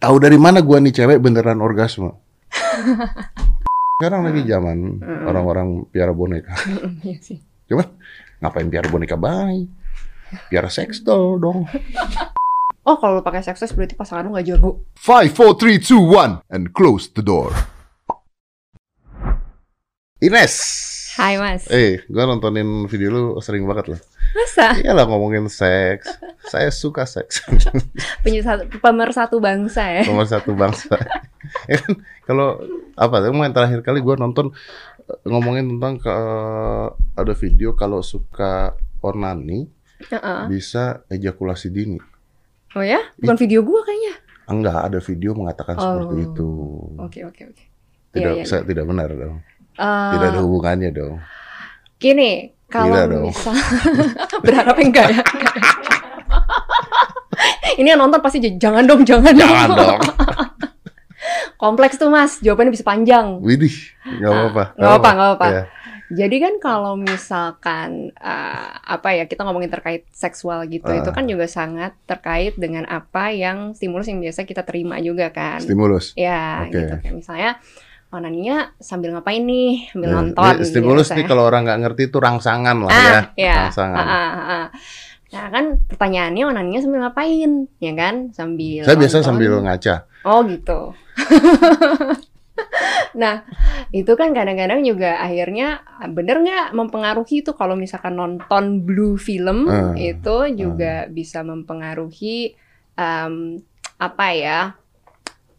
Tahu dari mana gua nih cewek beneran orgasme? Sekarang lagi zaman orang-orang piara boneka. Iya sih. Cuman ngapain piara boneka bayi? Piara seks dong. Oh, kalau pakai sukses berarti pasangan lu gak jago. Five, four, three, two, one, and close the door. Ines. Hai, Mas. Eh, gua nontonin video lu sering banget loh. Masa? Iyalah ngomongin seks. Saya suka seks. Penyesatu, pemersatu bangsa ya. Nomor satu bangsa. ya kan kalau apa? Yang terakhir kali gua nonton eh, ngomongin tentang ke, ada video kalau suka onani Heeh. bisa ejakulasi dini. Oh ya? Bukan video gua kayaknya. Enggak ada video mengatakan Oh. seperti itu. Oke, oke, oke. Tidak, Iya, iya, saya tidak benar dong. Eh, Tidak ada hubungannya dong. Gini, Tidak kalau dong. misal berharap enggak ya? Ini yang nonton pasti jangan dong, jangan, Jangan dong. Kompleks tuh mas, jawabannya bisa panjang. Widih, nggak apa-apa. Nggak apa-apa, nggak apa-apa. Ya. Jadi kan kalau misalkan eh, apa ya kita ngomongin terkait seksual gitu, Ah. itu kan juga sangat terkait dengan apa yang stimulus yang biasa kita terima juga kan. Stimulus. Ya, Oke. gitu kayak misalnya onaninya sambil ngapain nih? Sambil Ya, nonton. ini Stimulus gitu, nih saya. kalau orang nggak ngerti itu rangsangan lah ah, ya. ya. Rangsangan. ah, ah, ah. Nah kan pertanyaannya onaninya sambil ngapain? Ya kan? Sambil Saya biasa sambil ngaca. Oh gitu. nah itu kan kadang-kadang juga akhirnya bener nggak mempengaruhi tuh kalau misalkan nonton blue film Eh, itu juga bisa mempengaruhi em, apa ya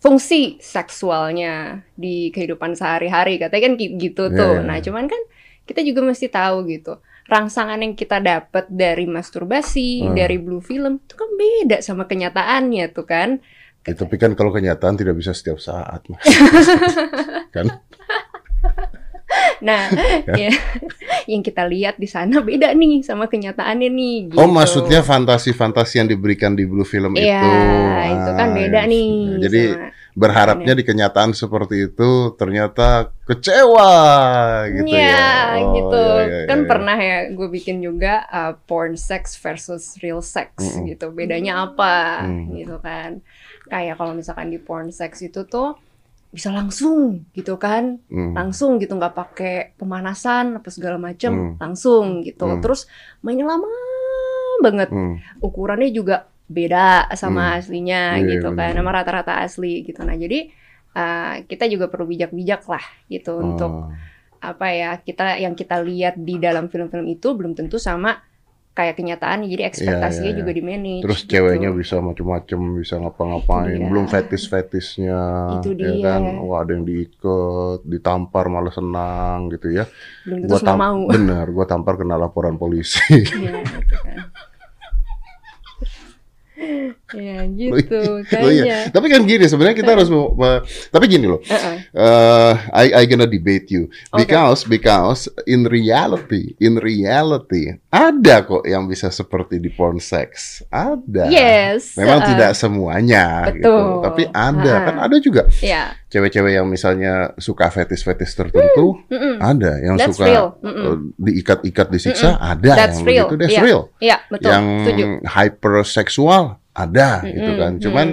fungsi seksualnya di kehidupan sehari-hari katanya kan gitu tuh. iya. Nah cuman kan kita juga mesti tahu gitu rangsangan yang kita dapat dari masturbasi Hmm. dari blue film itu kan beda sama kenyataannya tuh kan. Ya, tapi kan kalau kenyataan tidak bisa setiap saat, Mas. kan? Nah, ya, yang kita lihat di sana beda nih sama kenyataannya nih. Gitu. Oh, maksudnya fantasi-fantasi yang diberikan di blue film Iya, itu. itu kan beda nih. Jadi sama- berharapnya di kenyataan seperti itu ternyata kecewa gitu Iya, ya. Oh, gitu. iya, iya, kan iya. pernah ya gue bikin juga uh, porn sex versus real sex Mm-mm. gitu. Bedanya apa Mm. gitu kan. Kayak kalau misalkan di porn sex itu tuh bisa langsung gitu kan. Hmm. Langsung gitu nggak pakai pemanasan apa segala macem, Mm. langsung gitu. Mm. Terus mainnya lama banget. Hmm. ukurannya juga beda sama Hmm. aslinya Iya, gitu kan benar. sama rata-rata asli gitu nah jadi uh, kita juga perlu bijak-bijak lah gitu untuk Oh. apa ya kita yang kita lihat di dalam film-film itu belum tentu sama kayak kenyataan jadi ekspektasinya iya, iya. juga di manage Terus gitu. ceweknya bisa macem-macem, bisa ngapa-ngapain. Dia. Belum fetis-fetisnya, Itu ya dia. kan? Wah ada yang diikat, ditampar malah senang gitu ya. belum Gua tam- mau Bener, gua tampar kena laporan polisi. ya, gitu kan. ya gitu Oh iya. kayaknya Tapi kan gini, sebenarnya kita harus, me- tapi gini loh. Heeh. Uh, I I gonna debate you because because in reality in reality ada kok yang bisa seperti di porn sex ada yes memang heeh. tidak semuanya gitu Betul. tapi ada Ha-ha. kan ada juga ya cewek-cewek yang misalnya suka fetis-fetis tertentu mm-mm. ada yang that's suka real Mm-mm. uh, diikat-ikat disiksa ada That's yang real. begitu that's Iya. real ya betul yang setuju hyperseksual ada gitu Mm-mm, kan cuman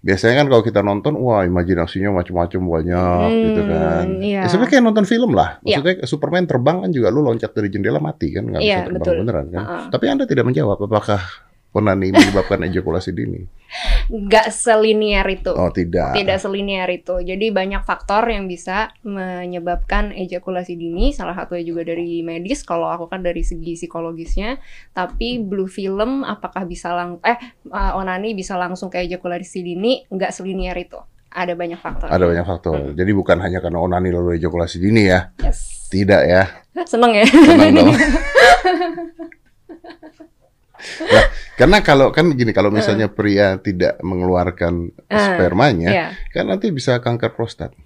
biasanya kan kalau kita nonton wah imajinasinya macam-macam banyak Hmm, gitu kan iya. Ya, sebenarnya kayak nonton film lah Iya. maksudnya Superman terbang kan juga lu loncat dari jendela mati kan nggak Iya, bisa terbang betul. beneran kan Heeh. tapi anda tidak menjawab apakah onani menyebabkan ejakulasi dini nggak selinier itu oh tidak tidak selinier itu. Jadi banyak faktor yang bisa menyebabkan ejakulasi dini. Salah satunya juga dari medis. Kalau aku kan dari segi psikologisnya. Tapi blue film apakah bisa lang eh uh, onani bisa langsung ke ejakulasi dini? Nggak selinier itu. Ada banyak faktor. ada banyak faktor Hmm. jadi bukan hanya karena onani lalu ejakulasi dini ya Yes. tidak ya Seneng ya. Tenang dong. Nah, karena kalau kan gini kalau misalnya pria tidak mengeluarkan Ah, spermanya Iya. kan nanti bisa kanker prostat.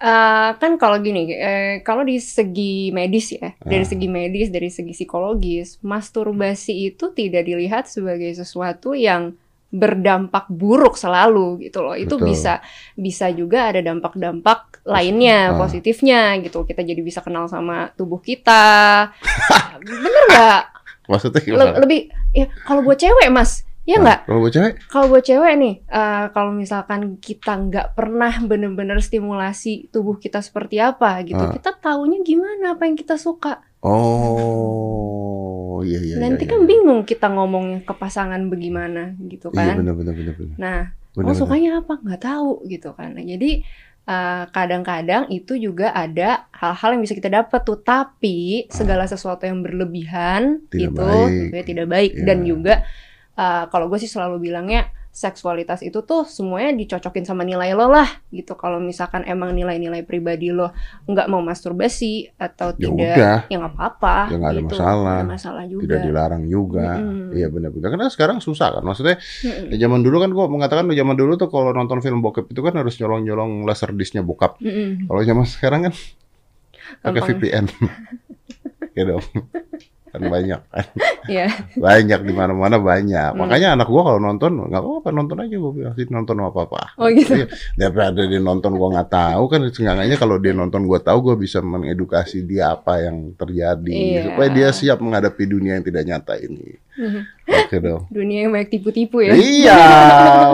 Eh, kan kalau gini, eh, kalau di segi medis ya, dari Ah. segi medis, dari segi psikologis, masturbasi itu tidak dilihat sebagai sesuatu yang berdampak buruk selalu gitu loh. Itu Betul. bisa bisa juga ada dampak-dampak lainnya, Ah. positifnya gitu. Kita jadi bisa kenal sama tubuh kita. Bener nggak? Maksudnya Le- gimana? lebih ya kalau buat cewek mas ya Nah, nggak Kalau buat cewek? kalau buat cewek nih eh, kalau misalkan kita nggak pernah bener-bener stimulasi tubuh kita seperti apa gitu Ah. kita taunya gimana apa yang kita suka Oh, iya iya. nanti iya, kan iya. bingung kita ngomongnya ke pasangan bagaimana gitu Iya kan benar benar benar benar. nah Benar, oh sukanya apa nggak tahu gitu kan Nah, jadi eh, kadang-kadang itu juga ada hal-hal yang bisa kita dapat tuh tapi segala sesuatu yang berlebihan Tidak itu baik. tidak baik Iya. dan juga eh, kalau gue sih selalu bilangnya seksualitas itu tuh semuanya dicocokin sama nilai lo lah gitu kalau misalkan emang nilai-nilai pribadi lo nggak mau masturbasi atau Ya tidak udah, ya nggak apa-apa Ya nggak ada gitu. masalah. Ada masalah juga tidak dilarang juga. Iya benar-benar. Karena sekarang susah kan. Maksudnya Mm-mm. ya zaman dulu kan gua mengatakan zaman dulu tuh kalau nonton film bokep itu kan harus nyolong-nyolong laser disknya bokap. Mm-mm. Kalau zaman sekarang kan pakai. VPN. ya dong. Kan banyak kan. Iya. Banyak di mana-mana banyak. Hmm. Makanya anak gua kalau nonton nggak apa-apa nonton aja gua bilang sih nonton apa-apa. oh gitu Iya, daripada dia nonton gua nggak tahu kan seenggaknya kalau dia nonton gua tahu gua bisa mengedukasi dia apa yang terjadi Iya. supaya dia siap menghadapi dunia yang tidak nyata ini. Mhm. Oke dong. dunia yang banyak tipu-tipu ya Iya,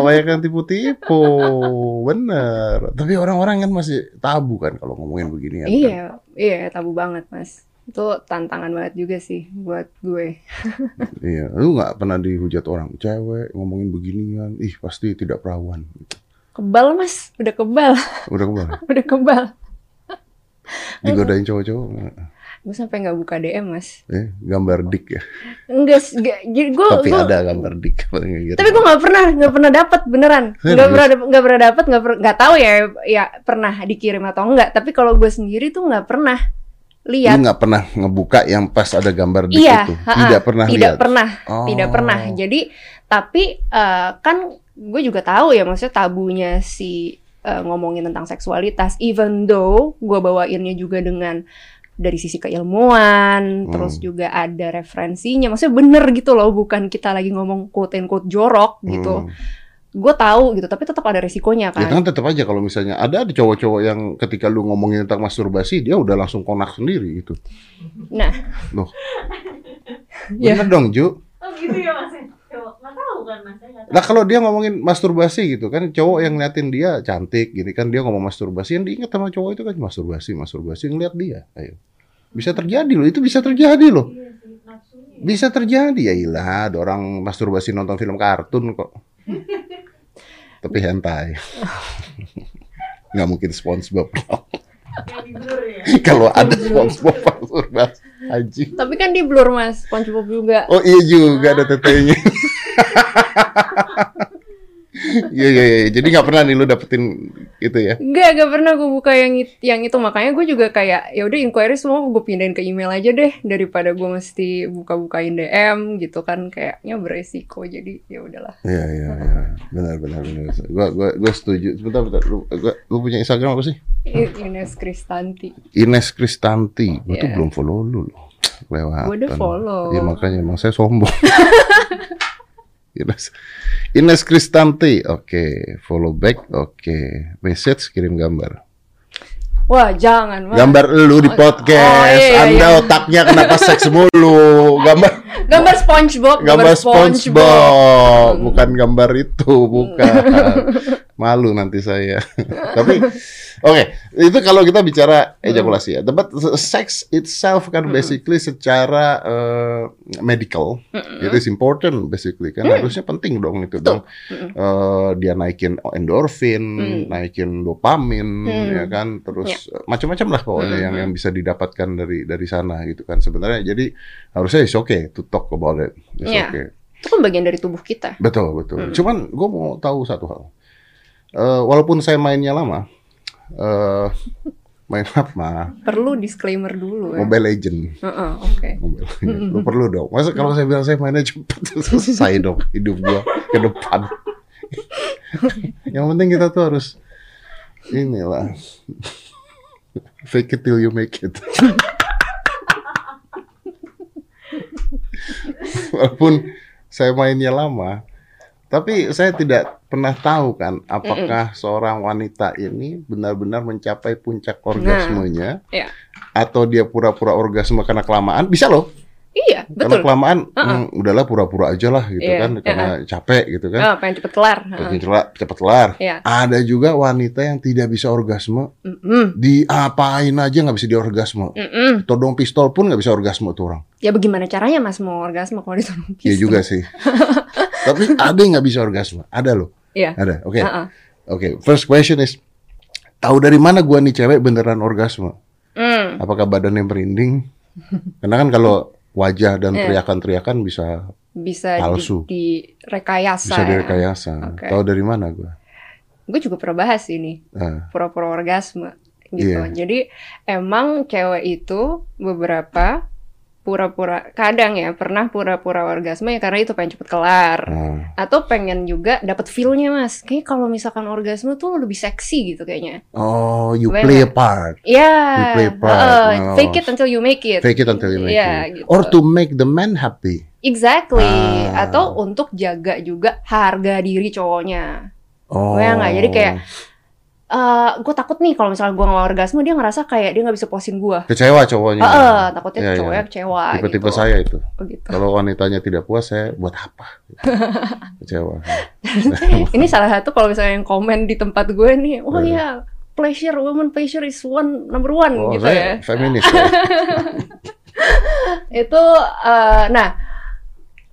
banyak yang tipu-tipu, bener. Tapi orang-orang kan masih tabu kan kalau ngomongin begini kan. Iya, iya tabu banget mas. Itu tantangan banget juga sih buat gue. Iya, lu nggak pernah dihujat orang cewek ngomongin beginian, ih pasti tidak perawan. Kebal mas, udah kebal, Udah ke mana? udah kebal. Digodain cowok-cowok, Gue sampai nggak buka DM mas. eh, gambar dik ya. Enggak. Jadi gue, Tapi ada gambar dik gitu. tapi gue nggak pernah, nggak pernah dapat beneran. Nggak pernah, nggak pernah dapat, nggak nggak tahu ya, ya pernah dikirim atau enggak. Tapi kalau gue sendiri tuh nggak pernah Lu lihat. nggak pernah ngebuka yang pas ada gambar dik Iya, itu? ha-ha. Tidak pernah Tidak lihat? pernah. Oh. tidak pernah jadi tapi eh, kan gue juga tahu ya maksudnya tabunya si eh, ngomongin tentang seksualitas even though gue bawainnya juga dengan dari sisi keilmuan Hmm. terus juga ada referensinya maksudnya bener gitu loh bukan kita lagi ngomong quote and quote jorok gitu Hmm. Gue tahu gitu tapi tetap ada resikonya Ya kan kan tetap aja kalau misalnya ada ada cowok-cowok yang ketika lu ngomongin tentang masturbasi dia udah langsung konak sendiri gitu. nah Loh. Ya. Bener dong Ju. Oh gitu ya mas? Kan. Lah kalau dia ngomongin masturbasi gitu kan cowok yang ngeliatin dia cantik gini kan dia ngomong masturbasi yang diingat sama cowok itu kan masturbasi masturbasi ngeliat dia. Ayo. Bisa terjadi loh, itu bisa terjadi loh. Iya. Bisa terjadi ya ilah, ada orang masturbasi nonton film kartun kok. Tapi hentai. Nggak mungkin SpongeBob. Blur ya. Kalau ada SpongeBob masturbasi anjing. tapi kan di blur mas SpongeBob juga Oh iya juga ada tetenya. Iya iya iya. Jadi nggak pernah nih lu dapetin itu ya. Enggak, enggak pernah gue buka yang yang itu makanya gue juga kayak ya udah inquiry semua gue pindahin ke email aja deh daripada gue mesti buka-bukain DM gitu kan kayaknya beresiko jadi ya udahlah. Iya iya iya. Benar benar benar. Gua gua gua setuju. Sebentar bentar. Lu, gua, lu punya Instagram apa sih? Ines Kristanti. Ines Kristanti. Gua tuh Iya. belum follow lu loh. Lewat. Gue udah follow. Iya makanya emang saya sombong. Ines, Ines Kristanti, oke, follow back, oke, message kirim gambar. Wah jangan mas. Gambar lu di Oh, podcast, oh, iya, Anda iya. otaknya kenapa seks mulu? Gambar Gambar SpongeBob. gambar SpongeBob, bukan gambar itu, bukan. Malu nanti saya. Tapi oke, itu kalau kita bicara ejakulasi ya. But sex itself kan basically secara eh, medical, it is important basically kan harusnya penting dong itu dong. Eh, dia naikin endorfin, Hmm. naikin dopamin, Hmm. ya kan, terus eh, macam-macam lah pokoknya Hmm, yang hmm. yang bisa didapatkan dari dari sana gitu kan. Sebenarnya jadi harusnya is okay to talk about it, is Iya. okay. Itu kan bagian dari tubuh kita. Betul betul. Hmm. Cuman gue mau tahu satu hal. Eh, walaupun saya mainnya lama, eh main apa? Perlu disclaimer dulu ya. Mobile Legend. Heeh, Oke. Mobile Legend. Lu perlu dong. Masa kalau saya bilang saya mainnya cepet, selesai dong hidup gua ke depan. Yang penting kita tuh harus inilah fake it till you make it. Walaupun saya mainnya lama, tapi saya tidak pernah tahu kan apakah seorang wanita ini benar-benar mencapai puncak orgasmenya Iya. atau dia pura-pura orgasme karena kelamaan. Bisa loh Iya, Karena betul. kelamaan, Uh-uh. hmm, udahlah pura-pura aja lah gitu Iya, kan, karena capek gitu kan. Ah, pengen cepet kelar. Pengen cepat cepet kelar. Iya. Ada juga wanita yang tidak bisa orgasme, Mm-mm. diapain aja nggak bisa diorgasme. Mm-mm. Todong pistol pun nggak bisa orgasme tuh orang. Ya bagaimana caranya mas mau orgasme kalau ditolong Iya juga sih. Tapi ada yang nggak bisa orgasme. Ada loh. Iya. Ada. Oke. Uh-uh. Oke. First question is, tahu dari mana gua nih cewek beneran orgasme? Mm. Apakah badannya merinding? Karena kan kalau wajah dan Iya. teriakan-teriakan bisa Bisa Palsu. di, direkayasa. bisa ya. direkayasa. Oke. Tahu dari mana gua? Gue juga pernah bahas ini Ah, pura-pura orgasme gitu. Iya. Jadi emang cewek itu beberapa pura-pura kadang ya pernah pura-pura orgasme ya karena itu pengen cepet kelar. ah. Atau pengen juga dapat feel-nya mas. Kayak kalau misalkan orgasme tuh lebih seksi gitu kayaknya. Oh, you play a part. Iya. You play part, heeh, no. Fake it until you make it. Fake it until you make Iya, it. gitu. Or to make the man happy. Exactly. Ah. Atau untuk jaga juga harga diri cowoknya. Oh. Kebayang nggak? Jadi kayak, eh gue takut nih kalau misalnya gue nggak orgasme dia ngerasa kayak dia nggak bisa puasin gue. kecewa cowoknya. Heeh, takutnya Iya, iya. cowoknya kecewa. Tipe-tipe gitu. saya itu. Oh, gitu. Kalau wanitanya tidak puas, saya buat apa? Kecewa. Ini salah satu kalau misalnya yang komen di tempat gue nih, oh Iya. ya pleasure, woman pleasure is one number one Oh, gitu saya ya. feminis. ya. Itu, eh, nah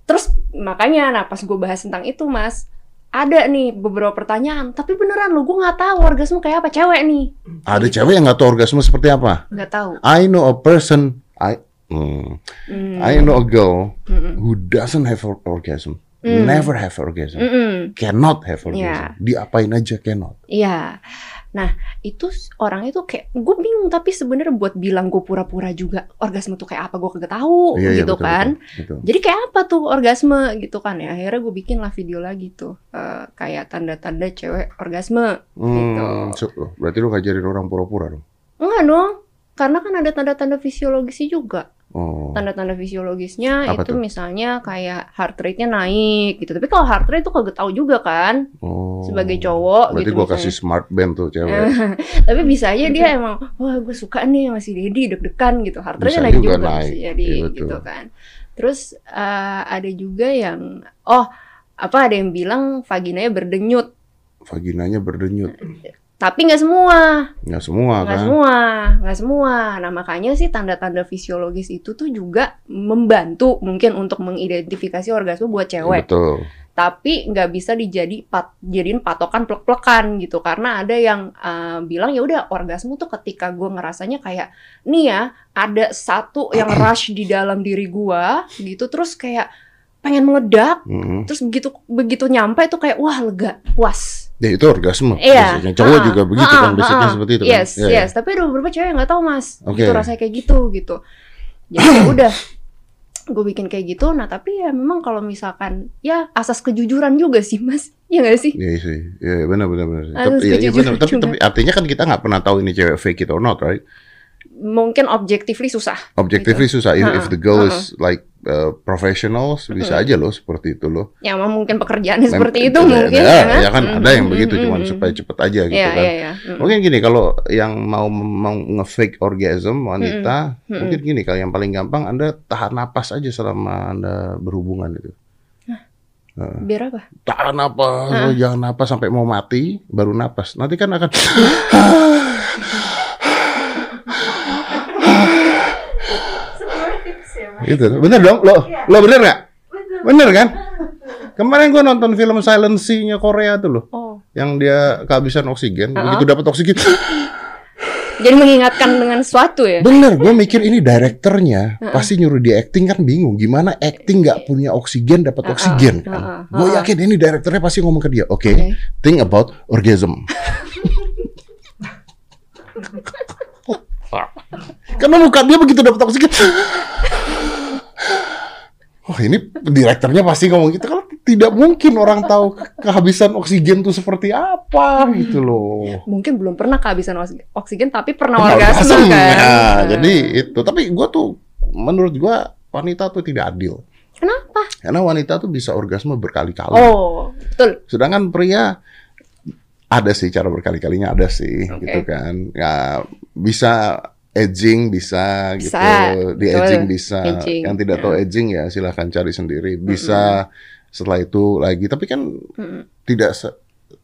terus makanya, nah pas gue bahas tentang itu mas, ada nih beberapa pertanyaan, tapi beneran lo gue nggak tahu orgasme kayak apa cewek nih, Ada cewek yang nggak tahu orgasme seperti apa. nggak tahu. I know a person. I hmm, Hmm. I know a girl Mm-mm. who doesn't have or- orgasm, Hmm. never have orgasm, Mm-mm. cannot have orgasm. Iya. Diapain aja cannot. Iya. Nah, itu orang itu kayak gue bingung tapi sebenarnya buat bilang gue pura-pura juga orgasme tuh kayak apa gue kagak tahu Iya, iya, gitu betul, kan. betul, betul. Jadi kayak apa tuh orgasme gitu kan ya. Akhirnya gue bikin lah video lagi tuh eh, kayak tanda-tanda cewek orgasme. Hmm, Gitu. so- berarti lu ngajarin orang pura-pura dong. Enggak dong. Karena kan ada tanda-tanda fisiologisnya juga. Oh. Tanda-tanda fisiologisnya Apa itu tuh? misalnya kayak heart rate-nya naik gitu. Tapi kalau heart rate tuh kagak tahu juga kan oh. sebagai cowok Berarti gitu. gua misalnya. kasih smart band tuh cewek. Tapi bisa aja dia emang wah gue suka nih sama si Dedi deg-degan gitu. Heart rate Bisa naik juga juga, naik. jadi Iya, betul. gitu kan. Terus eh, ada juga yang oh apa ada yang bilang vaginanya berdenyut. Vaginanya berdenyut. Tapi nggak semua, Nggak semua nggak kan? semua, nggak semua. Nah makanya sih tanda-tanda fisiologis itu tuh juga membantu mungkin untuk mengidentifikasi orgasme buat cewek. Betul. tapi nggak bisa dijadi pat, jadiin patokan plek-plekan gitu karena ada yang uh, bilang ya udah orgasme tuh ketika gue ngerasanya kayak nih ya ada satu yang rush di dalam diri gua gitu terus kayak pengen meledak Mm. terus begitu begitu nyampe tuh kayak wah lega puas Ya itu orgasme. Iya. biasanya. Cowok Ha-ha. juga begitu Ha-ha, kan, basicnya ha-ha. seperti itu kan. yes Iya, yes tapi ada beberapa cewek yang nggak tahu mas Oke. gitu rasanya kayak gitu gitu jadi ya udah gue bikin kayak gitu nah tapi ya memang kalau misalkan ya asas kejujuran juga sih mas ya nggak sih Iya sih, iya benar benar benar. Tapi iya, iya kejujuran benar. Tapi, tapi artinya kan kita nggak pernah tahu ini cewek fake it or not, right? mungkin objectively susah Objectively susah. If, if Ha-ha, the girl ha-ha. is like uh, professional, bisa aja loh seperti itu loh. ya emang mungkin pekerjaannya Mem- seperti itu ya, mungkin ya, ya kan ya kan ada yang begitu, mm, cuman mm, supaya cepet aja gitu Iya, kan. iya, iya. Mm. Mungkin gini kalau yang mau mau nge-fake orgasm wanita, Mm-mm. mungkin gini kalau yang paling gampang Anda tahan napas aja selama Anda berhubungan itu. biar apa Tahan napas, jangan napas sampai mau mati baru napas. Nanti kan akan Sebenarnya tips ya, Mas. Gitu. Bener dong? Lo, Iya. lo bener nggak? Bener kan? Kemarin gua nonton film Silency-nya Korea tuh loh, oh yang dia kehabisan oksigen. Uh-uh. Begitu dapat oksigen, jadi mengingatkan dengan sesuatu ya bener. Gue mikir ini direkturnya pasti nyuruh dia acting kan bingung. Gimana acting nggak punya oksigen dapat Uh-uh, oksigen uh-uh, kan? Gue uh-uh. yakin ini direkturnya pasti ngomong ke dia. Oke, Oke. think about orgasm. Karena muka dia begitu dapat oksigen. Wah ini direkturnya pasti ngomong gitu kalau tidak mungkin orang tahu kehabisan oksigen tuh seperti apa gitu loh. mungkin belum pernah kehabisan oks- oksigen tapi pernah Pernah orgasme orgasm, kan ya, Nah. jadi itu. Tapi gue tuh menurut gue wanita tuh tidak adil. kenapa Karena wanita tuh bisa orgasme berkali-kali. oh betul Sedangkan pria ada sih cara berkali-kalinya ada sih Oke. gitu kan. Ya bisa edging bisa, gitu, Bisa, di betul. edging bisa. Edging, Yang tidak tahu edging ya silahkan cari sendiri. Bisa setelah itu lagi, tapi kan Mm-mm. tidak se-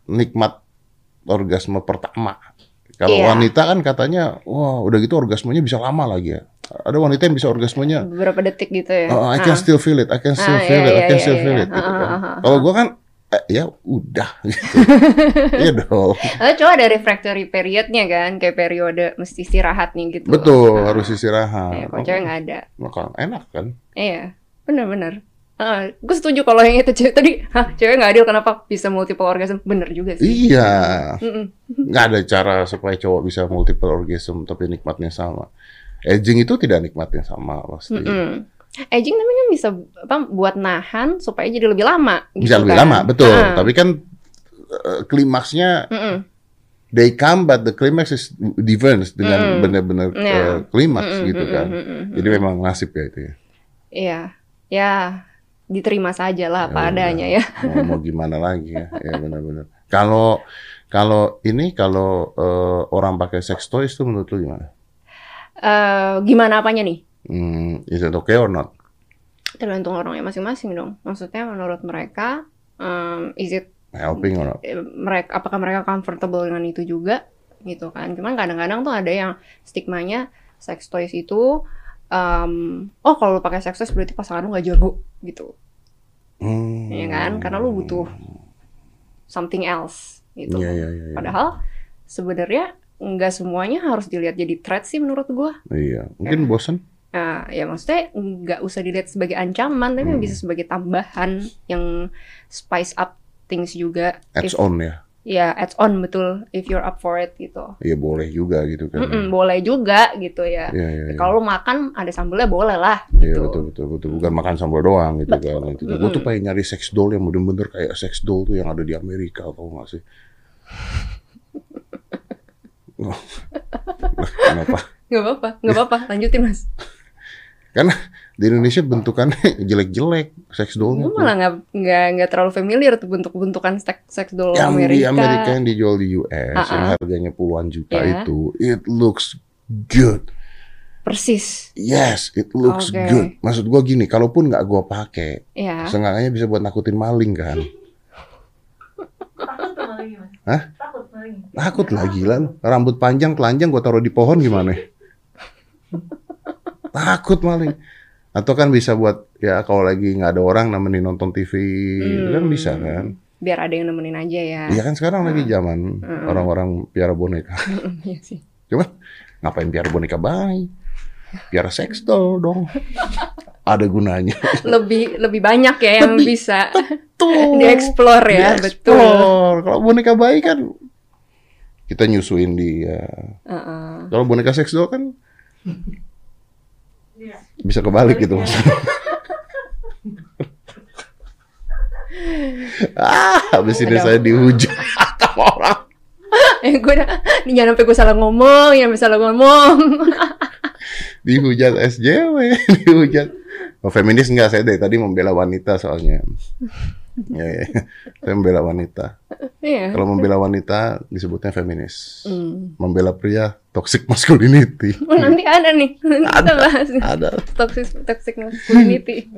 nikmat orgasme pertama. Kalau Iya. wanita kan katanya, wah udah gitu orgasmenya bisa lama lagi ya. Ada wanita yang bisa orgasmenya, beberapa detik gitu ya. oh, I can Ah. still feel it, I can still Ah, feel iya, it, I iya, can iya, still iya. feel it. Gitu Ah, kan. Kalau gua kan, eh, ya udah gitu. Iya dong. Lalu coba ada refractory periodnya kan, kayak periode mesti istirahat nih gitu. Betul, Ah. harus istirahat. Ya, kalau cewek nggak ada. Maka enak kan? Iya, benar-benar. Ah, gue setuju kalau yang itu cewek tadi, hah cewek nggak adil kenapa bisa multiple orgasm? Bener juga sih. Iya, nggak ada cara supaya cowok bisa multiple orgasm tapi nikmatnya sama. Edging itu tidak nikmatnya sama pasti. Mm-mm. Aging tapi kan bisa apa buat nahan supaya jadi lebih lama. Bisa gitu lebih kan. lama, betul. Ah. Tapi kan eh, klimaksnya Mm-mm. they come but the climax is different dengan Mm. benar-benar eh, klimaks Mm-mm, gitu kan. mm-mm, mm-mm. Jadi memang nasib ya itu ya. Iya, ya diterima saja lah apa Ya adanya ya. Mau, mau gimana lagi ya? Ya benar-benar. Kalau kalau ini kalau eh, orang pakai sex toys itu menurut lu gimana? Eh, gimana apanya nih? Hmm, is it okay or not? Tergantung orangnya masing-masing dong. Maksudnya menurut mereka, um, is it Helping or not? mereka apakah mereka comfortable dengan itu juga gitu kan cuman kadang-kadang tuh ada yang stigmanya sex toys itu um, oh kalau lu pakai sex toys berarti pasangan lu gak jago gitu Hmm. ya kan karena lu butuh something else gitu Iya, iya, iya. iya. padahal sebenarnya nggak semuanya harus dilihat jadi threat sih menurut gua Iya, mungkin bosen. Nah, ya maksudnya nggak usah dilihat sebagai ancaman tapi Hmm. bisa sebagai tambahan yang spice up things juga Adds If- on ya. ya adds on betul if you're up for it gitu Iya boleh juga gitu kan. Mm-mm, boleh juga gitu ya. Iya, iya, iya. Kalau makan ada sambelnya boleh lah Iya gitu. betul betul betul bukan makan sambal doang gitu Betul. kan. Itu. Gue tuh pengen nyari sex doll yang bener-bener kayak sex doll tuh yang ada di Amerika tau gak sih? Kenapa? Nggak apa-apa, nggak apa-apa. Lanjutin mas. Karena di Indonesia bentukannya jelek-jelek sex dollnya Gue malah nggak nggak nggak terlalu familiar tuh bentuk-bentukan sex sex doll Yang Amerika. di Amerika yang dijual di US Ah, yang ah. harganya puluhan juta Iya. itu, it looks good. Persis. Yes, it looks Oke. good. Maksud gua gini, kalaupun nggak gua pakai, Ya. seenggaknya bisa buat nakutin maling kan. Takut tuh maling mas. Hah? Takut maling. Takut lah gila lu. Rambut panjang, telanjang gua taruh di pohon gimana? Takut maling. Atau kan bisa buat ya kalau lagi nggak ada orang nemenin nonton TV, itu kan Hmm. bisa kan? Biar ada yang nemenin aja ya. Iya kan sekarang lagi zaman Hmm. orang-orang piara boneka. Iya sih. Coba ngapain piara boneka bayi? Piara seks doll dong. Ada gunanya. Lebih lebih banyak ya yang Lebih- bisa Tuh. dieksplor ya, betul. Dieksplor. Kalau boneka bayi kan kita nyusuin dia. Heeh. Kalau boneka seks doll kan. Bisa kebalik gitu. ah, habis ini saya dihujat sama orang. Eh gue udah jangan sampai gue salah ngomong, sampai salah ngomong. Dihujat SJW, dihujat. Oh, feminis enggak, saya dari tadi membela wanita soalnya. Ya, ya. Saya membela wanita. Iya. Kalau membela wanita disebutnya feminis. Hmm. Membela pria toxic masculinity. Oh, nanti ada nih. Nanti kita Ada. bahas nih. Ada. Toxic toxic masculinity.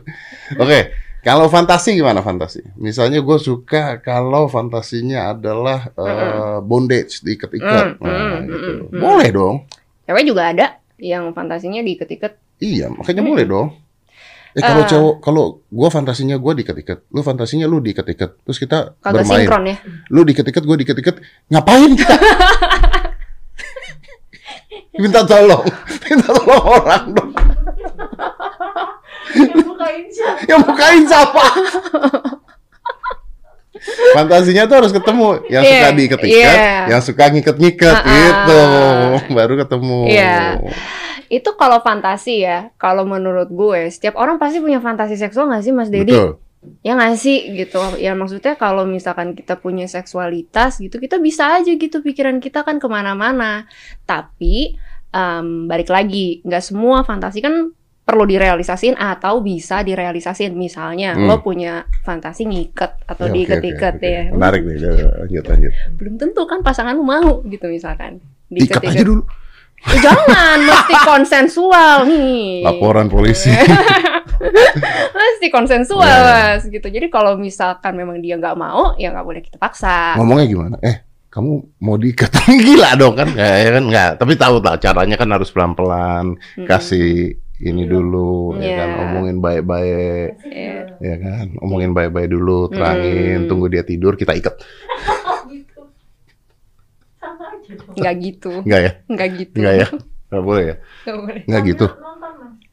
Oke, kalau fantasi gimana fantasi? Misalnya gue suka kalau fantasinya adalah eh, bondage diikat-ikat. Mm, Nah, mm, gitu. mm, mm. Boleh dong. Cewek juga ada yang fantasinya diiket-iket. Iya, makanya boleh dong. Eh kalau Eh. cowok, kalau gue fantasinya gue diikat-ikat, lu fantasinya lu diikat-ikat, terus kita Kagak bermain. sinkron ya. Lu diikat-ikat, gue diikat-ikat, ngapain kita? minta tolong, minta tolong orang dong. Yang bukain siapa? Yang bukain siapa? Fantasinya tuh harus ketemu yang Iya, suka diikat-ikat, iya. yang suka ngikat-ngikat Ah, ah. gitu, baru ketemu. Iya. Itu kalau fantasi ya. Kalau menurut gue, setiap orang pasti punya fantasi seksual nggak sih Mas Dedi? Betul. Ya nggak sih gitu. Ya maksudnya kalau misalkan kita punya seksualitas gitu, kita bisa aja gitu pikiran kita kan ke mana-mana. Tapi em, balik lagi, nggak semua fantasi kan perlu direalisasin atau bisa direalisasin. Misalnya Hmm. lo punya fantasi ngiket atau Ya, diikat-ikat oke. ya. Menarik nih, lanjut lanjut. Belum tentu kan pasangan lo mau gitu misalkan. Ikat aja dulu. Eh, jangan, mesti konsensual nih. Laporan polisi. mesti konsensual Ya. mas gitu. Jadi kalau misalkan memang dia nggak mau, ya nggak boleh kita paksa. Ngomongnya gimana? Eh, kamu mau diikat? Gila dong kan? Kayak kan nggak. Tapi tahu lah caranya kan harus pelan-pelan. Mm-mm. Kasih ini dulu, ya Iya. kan? Omongin baik-baik, Iya. ya kan? Omongin baik-baik dulu, terangin, Mm. tunggu dia tidur, kita ikat. Gitu. Sama aja dong. Nggak gitu, Enggak ya? nggak gitu. Enggak ya? Nggak boleh ya? Nggak boleh. Enggak gitu.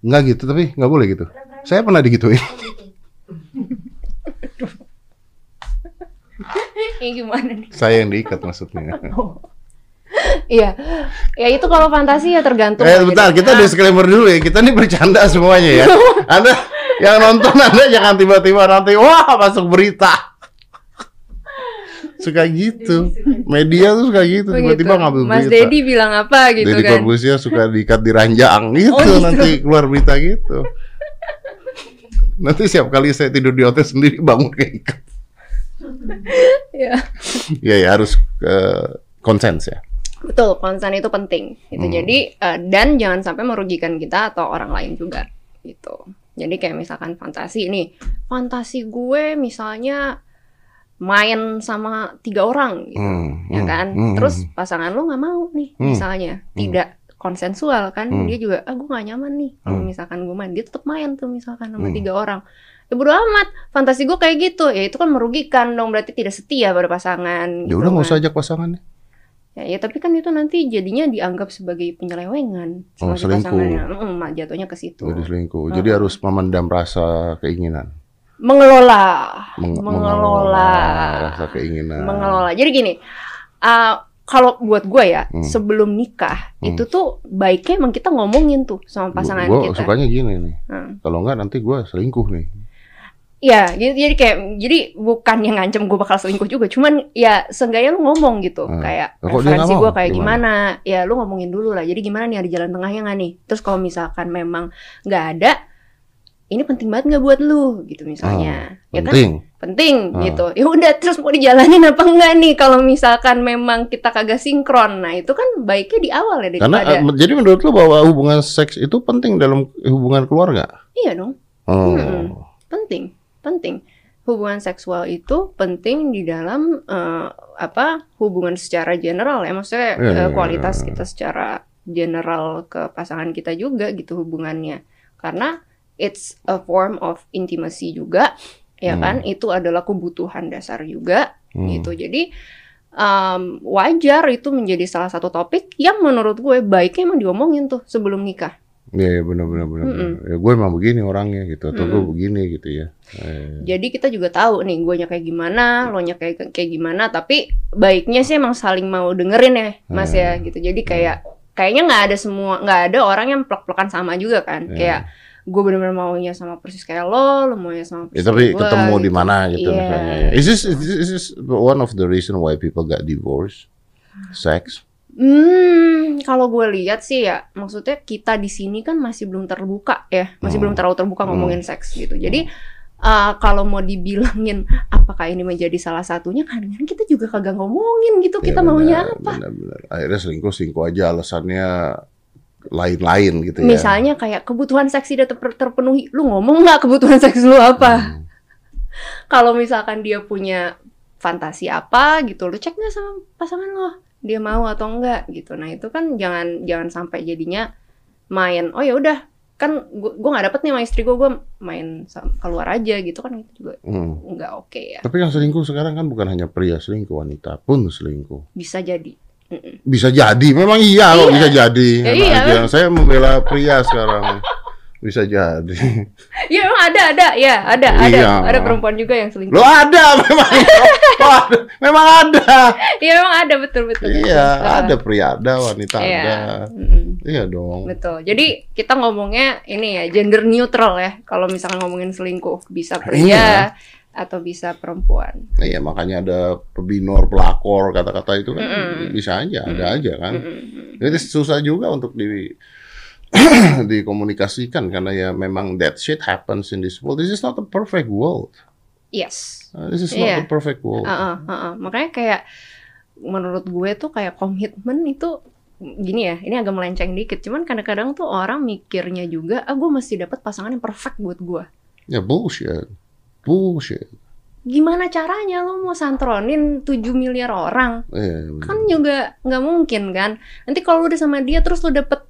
Enggak gitu, tapi nggak boleh gitu. Saya pernah digituin. gitu. Ini gimana nih? Saya yang diikat maksudnya. Iya, ya itu kalau fantasi ya tergantung. Eh bentar, deh. kita Ah, disclaimer dulu ya. Kita ini bercanda semuanya ya. Anda yang nonton Anda jangan tiba-tiba nanti wah masuk berita. Suka gitu. Media tuh suka gitu, begitu. tiba-tiba ngambil Mas berita. Dedi bilang apa gitu Deddy kan? Corbuzier suka diikat di ranjang gitu, Oh, gitu. nanti keluar berita gitu. Nanti setiap kali saya tidur di hotel sendiri bangun keikat. Iya. Ya ya harus eh, konsens ya. Betul, konsen itu penting. Gitu. Hmm. Jadi eh, dan jangan sampai merugikan kita atau orang lain juga. Gitu. Jadi kayak misalkan fantasi nih, fantasi gue misalnya main sama tiga orang gitu, Hmm, ya hmm, kan? hmm, Terus hmm. pasangan lu nggak mau nih, Hmm. misalnya tidak konsensual kan? Hmm. Dia juga, ah gue gak nyaman nih kalau Hmm. misalkan gue main, dia tetap main tuh misalkan sama Hmm. tiga orang. Ya bodo amat, fantasi gue kayak gitu, ya itu kan merugikan dong, berarti tidak setia pada pasangan. ya gitu udah nggak kan. usah ajak pasangannya. Ya, ya tapi kan itu nanti jadinya dianggap sebagai penyelewengan Oh, selingkuh. pasangannya. Mm, jatuhnya ke situ. Jadi selingkuh. Hmm. Jadi harus memendam rasa keinginan. Mengelola, Meng- mengelola, rasa keinginan. mengelola. Jadi gini, uh, kalau buat gue ya, Hmm. sebelum nikah Hmm. itu tuh baiknya emang kita ngomongin tuh sama pasangan Gue kita. sukanya gini nih. Hmm. Kalau enggak nanti gue selingkuh nih. Ya, jadi, jadi kayak jadi bukan yang ngancem gue bakal selingkuh juga, cuman ya seenggaknya lu ngomong gitu, Hmm. kayak kok referensi gue kayak Gimana? gimana? ya lu ngomongin dulu lah. Jadi gimana nih ada jalan tengahnya nggak nih? Terus kalau misalkan memang nggak ada, ini penting banget nggak buat lu gitu misalnya, ya kan? Penting. Penting Hmm. gitu. Ya udah terus mau dijalanin apa enggak nih kalau misalkan memang kita kagak sinkron. Nah itu kan baiknya di awal ya Karena daripada. eh, jadi menurut lu bahwa hubungan seks itu penting dalam hubungan keluarga? iya dong. Oh. Mm-mm. penting penting hubungan seksual itu penting di dalam eh, apa hubungan secara general ya maksudnya Iya, eh, iya, kualitas iya. kita secara general ke pasangan kita juga gitu hubungannya karena it's a form of intimacy juga ya Hmm. kan itu adalah kebutuhan dasar juga Hmm. gitu jadi um, wajar itu menjadi salah satu topik yang menurut gue baiknya emang diomongin tuh sebelum nikah Iya, iya benar benar benar. Mm-mm. benar. Ya, gue emang begini orangnya gitu, atau gue Mm-mm. begini gitu ya. Eh, Jadi kita juga tahu nih gue kayak gimana, lo kayak kayak gimana, tapi baiknya sih emang saling mau dengerin ya, Mas Hmm. ya gitu. Jadi kayak kayaknya nggak ada semua nggak ada orang yang plek-plekan sama juga kan. Hmm. Kayak gue bener-bener maunya sama persis kayak lo, lo maunya sama Ya, persis tapi kayak gua, ketemu di gitu. mana gitu Iya. misalnya. ya. Is this, is this is this one of the reason why people got divorced? Sex? Hmm, kalau gue lihat sih ya, maksudnya kita di sini kan masih belum terbuka ya, masih Hmm. belum terlalu terbuka Hmm. ngomongin seks gitu. Jadi uh, kalau mau dibilangin apakah ini menjadi salah satunya, kadang-kadang kita juga kagak ngomongin gitu, kita Ya, maunya apa. Benar, benar. Akhirnya selingkuh selingkuh aja alasannya lain-lain gitu ya. Misalnya kayak kebutuhan seks tidak ter- terpenuhi, lu ngomong nggak kebutuhan seks lu apa? Hmm. Kalau misalkan dia punya fantasi apa gitu, lu cek nggak sama pasangan lo, dia mau atau enggak gitu. Nah itu kan jangan jangan sampai jadinya main, oh ya udah kan gua gua nggak dapet nih sama istri gua, gua main keluar aja gitu kan itu juga Hmm. nggak oke ya. Tapi yang selingkuh sekarang kan bukan hanya pria selingkuh, wanita pun selingkuh. Bisa jadi. Bisa jadi, memang iya kok Iya. bisa jadi. Ya Memang iya. aja. Saya membela pria sekarang. Bisa jadi. Ya emang ada ada ya ada ada Iya. ada perempuan juga yang selingkuh. Lo ada memang. Oh, ada. memang ada. Iya emang ada betul betul. betul. Iya, Ah. ada pria ada, wanita Iya. ada. Mm-mm. Iya dong. Betul. Jadi kita ngomongnya ini ya gender neutral ya. Kalau misalkan ngomongin selingkuh bisa Iya. Atau bisa perempuan. Iya, makanya ada pebinor, pelakor, kata-kata itu kan Mm-mm. bisa aja, ada Mm-mm. aja kan. Mm-mm. Jadi susah juga untuk di dikomunikasikan karena ya memang that shit happens in this world. This is not a perfect world. Yes. Uh, This is not Iya. a perfect world. Heeh, heeh. Makanya kayak menurut gue tuh kayak komitmen itu gini ya, ini agak melenceng dikit. Cuman kadang-kadang tuh orang mikirnya juga, ah gue mesti dapat pasangan yang perfect buat gue. Ya bullshit. Bullshit. Gimana caranya lo mau santronin 7 miliar orang? Eh, Kan juga nggak mungkin kan. Nanti kalau udah sama dia terus lu dapet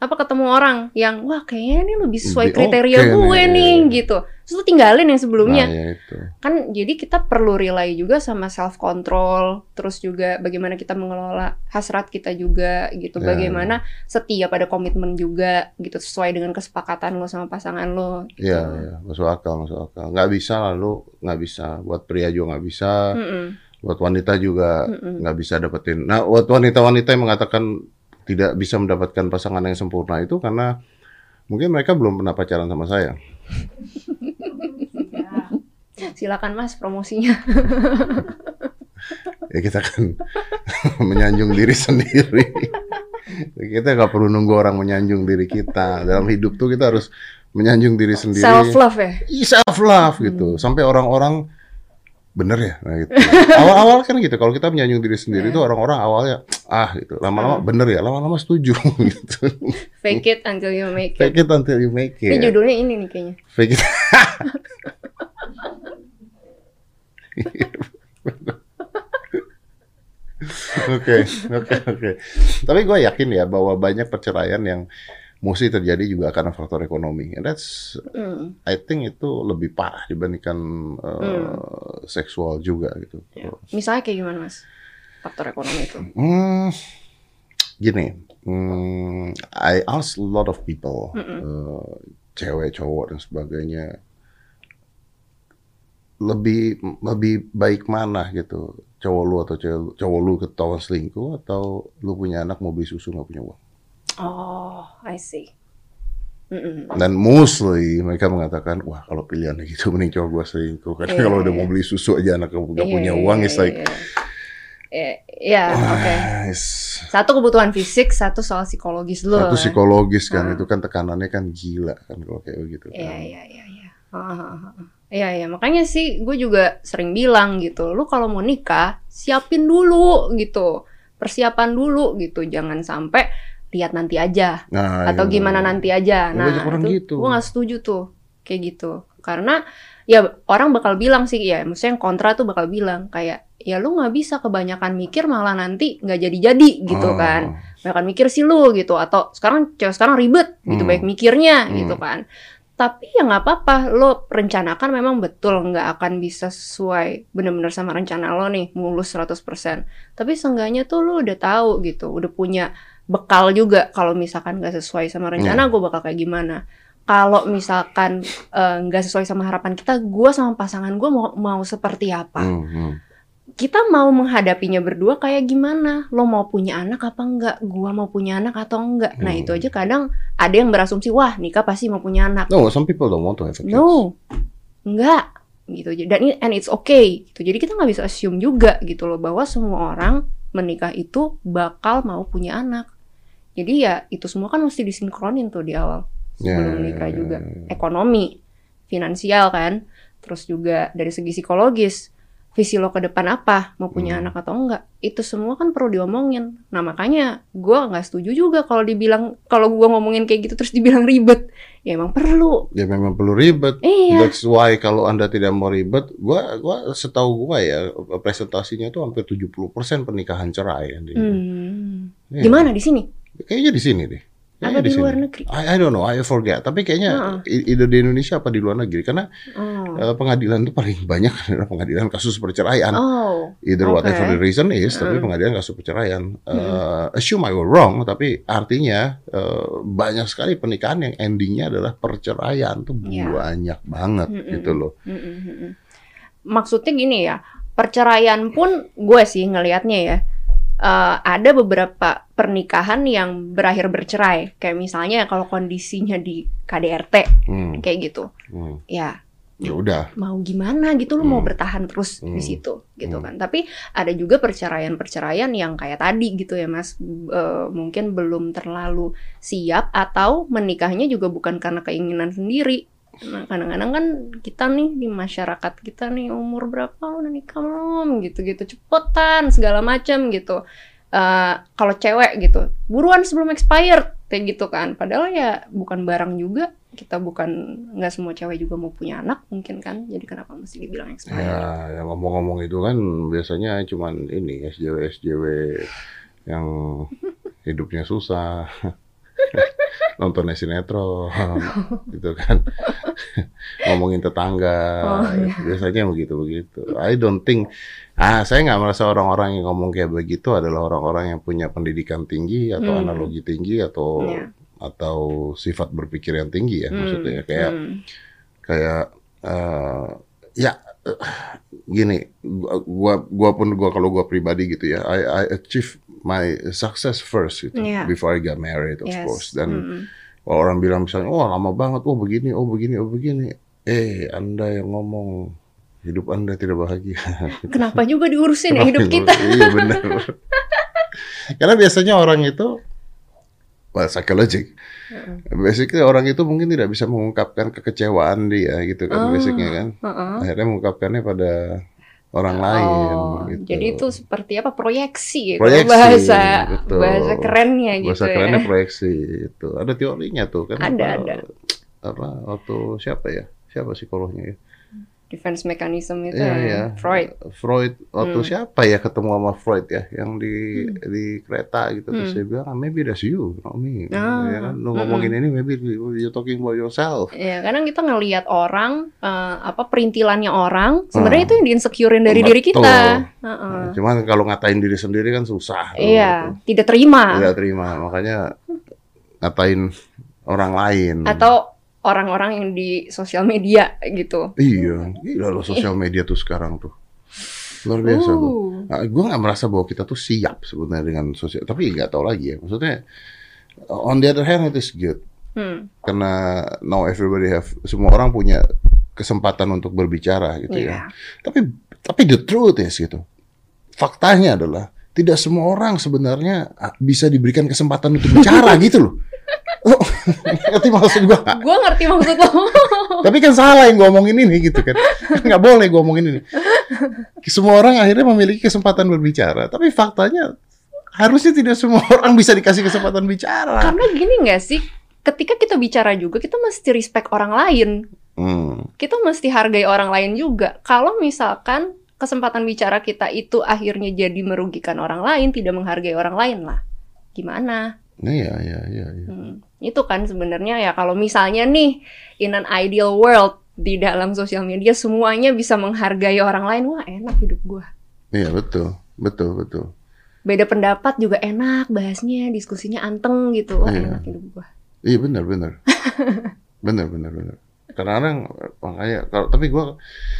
apa ketemu orang yang wah kayaknya ini lebih sesuai Lebih kriteria oke gue nih. nih gitu. Terus lu tinggalin yang sebelumnya. Nah, ya itu. kan jadi kita perlu rely juga sama self control terus juga bagaimana kita mengelola hasrat kita juga gitu Ya. bagaimana setia pada komitmen juga gitu sesuai dengan kesepakatan lo sama pasangan lo gitu. Iya, ya, masuk akal, masuk akal. Nggak bisa lalu, nggak bisa. Buat pria juga nggak bisa. Mm-mm, Buat wanita juga nggak bisa dapetin. Nah, buat wanita-wanita yang mengatakan tidak bisa mendapatkan pasangan yang sempurna itu karena mungkin mereka belum pernah pacaran sama saya. Ya. silakan mas promosinya Ya kita kan menyanjung diri sendiri. kita nggak perlu nunggu orang menyanjung diri kita. Dalam hidup tuh kita harus menyanjung diri sendiri. self love ya self love gitu. Sampai orang-orang bener ya nah gitu. Awal-awal kan gitu. Kalau kita menyanjung diri sendiri Iya. itu orang-orang awalnya ah gitu. Lama-lama bener ya. Lama-lama setuju gitu. fake it until you make it Fake it until you make ini it. judulnya ini nih kayaknya Fake it. Oke, oke, oke. Tapi gue yakin ya bahwa banyak perceraian yang mesti terjadi juga karena faktor ekonomi. And that's, Hmm. I think itu lebih parah dibandingkan uh, seksual juga gitu. Ya. misalnya kayak gimana mas faktor ekonomi itu Hmm, gini, hmm, I ask a lot of people, uh, cewek, cowok dan sebagainya, lebih lebih baik mana gitu, cowok lu atau cewek, cowok lu ketahuan selingkuh atau lu punya anak mau beli susu nggak punya uang? Oh I see Mm-mm. Dan mostly mereka mengatakan, wah kalau pilihannya gitu mending cowok gua selingkuh. Karena Iya, kalau udah mau beli susu aja anak nggak Iya, punya uang, iya, it's like, iya. Eh, ya oke it's- satu kebutuhan fisik satu soal psikologis lo Satu psikologis kan Ah. itu kan tekanannya kan gila kan kalau kayak begitu. Iya iya iya. Iya iya makanya sih gue juga sering bilang gitu, lu kalau mau nikah siapin dulu gitu, persiapan dulu gitu, jangan sampai lihat nanti aja Nah, atau iya. gimana nanti aja. Ya, Nah banyak orang itu gitu. gue nggak setuju tuh kayak gitu, karena ya orang bakal bilang sih ya, maksudnya yang kontra tuh bakal bilang kayak ya lu nggak bisa kebanyakan mikir malah nanti nggak jadi-jadi gitu Oh. kan banyak mikir sih lu gitu atau sekarang cewek sekarang ribet gitu Hmm. baik mikirnya Hmm. gitu kan tapi ya nggak apa-apa lo rencanakan memang betul nggak akan bisa sesuai bener-bener sama rencana lo nih mulus 100% tapi seenggaknya tuh lo udah tahu gitu udah punya bekal juga kalau misalkan nggak sesuai sama rencana gue bakal kayak gimana kalau misalkan eh, nggak sesuai sama harapan kita gue sama pasangan gue mau mau seperti apa Hmm, hmm. kita mau menghadapinya berdua kayak gimana? Lo mau punya anak apa enggak? Gua mau punya anak atau enggak? Nah, Hmm. itu aja kadang ada yang berasumsi, wah nikah pasti mau punya anak. No, some people don't want to have kids. No, enggak gitu. Dan ini and it's okay. Gitu. Jadi kita nggak bisa assume juga gitu loh bahwa semua orang menikah itu bakal mau punya anak. Jadi ya itu semua kan mesti disinkronin tuh di awal Ya, sebelum ya, nikah ya, juga. ya, ya. Ekonomi, finansial kan, terus juga dari segi psikologis, visi lo ke depan apa, mau punya Hmm. anak atau enggak, itu semua kan perlu diomongin. Nah makanya gue nggak setuju juga kalau dibilang kalau gue ngomongin kayak gitu terus dibilang ribet, ya emang perlu. Ya memang perlu ribet. Iya. That's why kalau Anda tidak mau ribet, gua gua setahu gua ya presentasinya tuh hampir 70% pernikahan cerai ya Hmm. Iya. Gimana di sini? Kayaknya di sini deh. Kayaknya Apa di sini. luar negeri? I, I don't know, I forget. Tapi kayaknya Heeh. i- either di Indonesia apa di luar negeri karena Oh. eh, pengadilan itu paling banyak adalah pengadilan kasus perceraian. Oh. Either oke. whatever the reason is, tapi Mm. pengadilan kasus perceraian. Eh, assume I were wrong, tapi artinya eh, banyak sekali pernikahan yang endingnya adalah perceraian tuh Iya. banyak banget Mm-mm. gitu loh. Mm-mm, mm-mm. Maksudnya gini ya, perceraian pun gue sih ngelihatnya ya, eh, ada beberapa pernikahan yang berakhir bercerai. Kayak misalnya kalau kondisinya di KDRT Hmm, kayak gitu, hmm. ya Ya udah. mau gimana gitu lu mau Hmm. bertahan terus di Hmm. situ gitu Hmm. kan. Tapi ada juga perceraian-perceraian yang kayak tadi gitu ya Mas, Eh, mungkin belum terlalu siap atau menikahnya juga bukan karena keinginan sendiri. Nah, kadang-kadang kan kita nih di masyarakat kita nih umur berapa udah nikah belum? Gitu-gitu cepetan segala macam gitu. eh, kalau cewek gitu buruan sebelum expired kayak gitu kan. Padahal ya bukan barang juga. Kita bukan nggak semua cewek juga mau punya anak mungkin kan. Jadi kenapa mesti dibilang expired Ya, yang ngomong-ngomong itu kan biasanya cuman ini SJW SJW yang hidupnya susah. Nonton sinetron gitu kan. Ngomongin tetangga. Oh, iya. Biasanya begitu begitu. I don't think ah saya nggak merasa orang-orang yang ngomong kayak begitu adalah orang-orang yang punya pendidikan tinggi atau Hmm. analogi tinggi atau Iya. atau sifat berpikir yang tinggi ya Hmm, maksudnya kayak hmm. kayak eh, ya gini gua gua, pun gua kalau gua pribadi gitu ya I, I achieve my success first gitu Iya. before I got married of Yes. course dan Mm-mm. kalau orang bilang misalnya oh lama banget oh begini oh begini oh begini eh anda yang ngomong hidup anda tidak bahagia kenapa juga diurusin ya hidup kita iya benar karena biasanya orang itu well, psychologic basically orang itu mungkin tidak bisa mengungkapkan kekecewaan dia gitu kan Oh. basicnya kan Heeh. akhirnya mengungkapkannya pada orang lain Oh, gitu. jadi itu seperti apa proyeksi, ya, Proyeksi, kalau bahasa betul. bahasa kerennya gitu bahasa ya. kerennya proyeksi itu ada teorinya tuh kan Ada, apa, ada. apa waktu siapa ya siapa psikolognya ya Defense mechanism itu Iya, ya, iya. Freud. Freud waktu Hmm. siapa ya ketemu sama Freud ya yang di di kereta gitu terus Hmm. dia bilang "Ah, maybe that's you not me Ah, ya kan lu mm-mm. ngomongin ini maybe you talking about yourself Ya, kadang kita ngelihat orang eh, apa perintilannya orang, sebenarnya Hmm. itu yang diinsecurein dari diri Betul. kita. Heeh. cuman kalau ngatain diri sendiri kan susah Iya, gitu. tidak terima. tidak terima makanya ngatain orang lain Atau orang-orang yang di sosial media gitu. iya gila loh sosial media tuh sekarang tuh. Luar biasa Uh, Nah, gue nggak merasa bahwa kita tuh siap sebenarnya dengan sosial tapi nggak tahu lagi ya. Maksudnya on the other hand it is good. Hmm, karena now everybody have semua orang punya kesempatan untuk berbicara gitu iya. ya tapi tapi the truth is gitu. Faktanya adalah tidak semua orang sebenarnya ah, bisa diberikan kesempatan untuk bicara gitu loh. Lo ngerti maksud gue? Gue ngerti maksud lo. Tapi kan salah yang gue omongin ini gitu kan. Nggak boleh gue omongin ini. Semua orang akhirnya memiliki kesempatan berbicara. Tapi faktanya harusnya tidak semua orang bisa dikasih kesempatan bicara. Karena gini nggak sih, ketika kita bicara juga kita mesti respect orang lain. Hmm. Kita mesti hargai orang lain juga. Kalau misalkan kesempatan bicara kita itu akhirnya jadi merugikan orang lain, tidak menghargai orang lain lah. Gimana? Nah, iya, iya, iya. iya. Hmm, itu kan sebenarnya ya kalau misalnya nih in an ideal world di dalam sosial media semuanya bisa menghargai orang lain, wah enak hidup gua. Iya, betul. Betul, betul. Beda pendapat juga enak bahasnya, diskusinya anteng gitu. Wah Iya. enak hidup gua. Iya, benar, benar. benar, benar, benar. Kadang-kadang makanya kalau tapi gua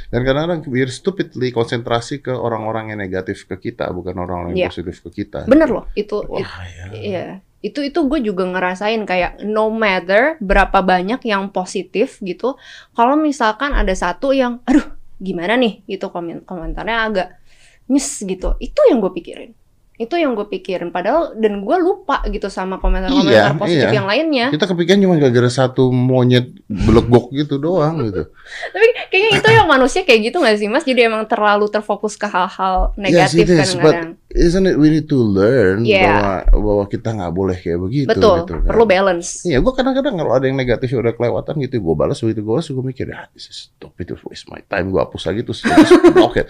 dan kadang-kadang we're stupidly konsentrasi ke orang-orang yang negatif ke kita, bukan orang-orang yang Iya. positif ke kita. Bener loh, itu, Wah, it- ya. iya. Itu itu gue juga ngerasain kayak no matter berapa banyak yang positif gitu, kalau misalkan ada satu yang, aduh gimana nih gitu komen komentarnya agak miss gitu, itu yang gue pikirin. Itu yang gue pikirin. Padahal dan gue lupa gitu sama komentar-komentar Iya, positif iya. yang lainnya. Kita kepikiran cuma gara-gara satu monyet belegok gitu doang gitu. Tapi kayaknya itu yang manusia kayak gitu gak sih mas? Jadi emang terlalu terfokus ke hal-hal negatif Yes, it is, kadang-kadang. Isn't it we need to learn Yeah. bahwa bahwa kita nggak boleh kayak begitu Betul, gitu kan. perlu balance. Iya, gue kadang-kadang kalau ada yang negatif udah kelewatan gitu, gue balas begitu gue balas, gue mikir, ah, this is stupid, waste my time, gue hapus lagi terus block it.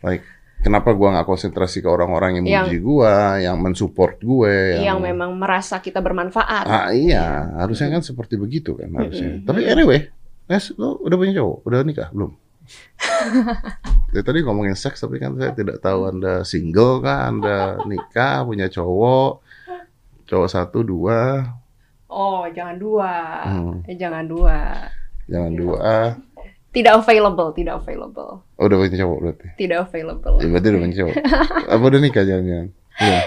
Like, kenapa gue nggak konsentrasi ke orang-orang yang Yang- muji gue, yang mensupport gue, Yang memang merasa kita bermanfaat. Ah iya, harusnya kan seperti begitu kan harusnya. Mm-mm. Tapi anyway, Nes, lo udah punya cowok? Udah nikah belum? Dari tadi ngomongin seks, tapi kan saya tidak tahu anda single kah, anda nikah, punya cowok, cowok satu, dua, Oh, jangan dua. Hmm. Eh, jangan dua. jangan dua. Tidak available, tidak available. Oh, udah punya cowok berarti? Tidak available. Ya, berarti udah punya cowok. Apa udah nikah jangan-jangan? Iya.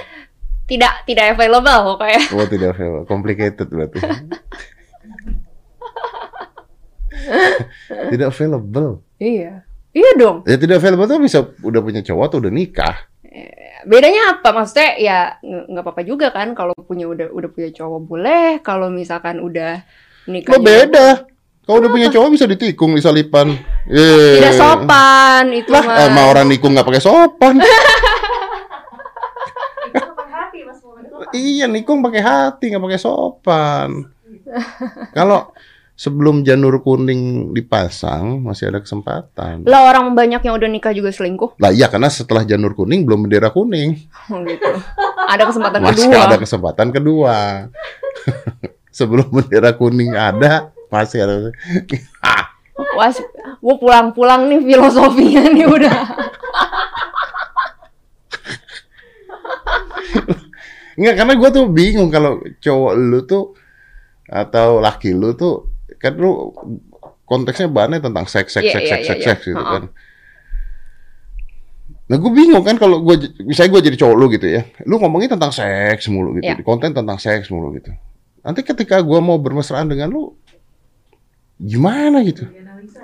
Tidak tidak available pokoknya. Oh, tidak available. Complicated berarti. tidak available. Iya. Iya dong. Ya tidak available tuh bisa udah punya cowok atau udah nikah. Bedanya apa? Maksudnya ya nggak apa-apa juga kan kalau punya udah udah punya cowok boleh, kalau misalkan udah nikah Lo juga beda. Kalau udah punya cowok bisa ditikung, disalipan. Eh. Tidak sopan itu Lah, mah. emang orang nikung nggak pakai sopan. Iya, nikung pakai hati, nggak pakai sopan. Kalau sebelum janur kuning dipasang masih ada kesempatan. Lah orang banyak yang udah nikah juga selingkuh. Lah iya, karena setelah janur kuning belum bendera kuning. Oh, gitu. Ada kesempatan Masih kedua. ada kesempatan kedua. sebelum bendera kuning ada, masih ada. Wah, gue pulang-pulang nih filosofinya nih udah. Enggak, karena gue tuh bingung kalau cowok lu tuh atau laki lu tuh kan lu konteksnya banyak tentang seks seks Iya, seks iya, seks iya, seks seks gitu kan. Nah gue bingung kan kalau gue misalnya gue jadi cowok lu gitu ya, lu ngomongin tentang seks mulu gitu, di konten tentang seks mulu gitu. Nanti ketika gue mau bermesraan dengan lu, gimana gitu?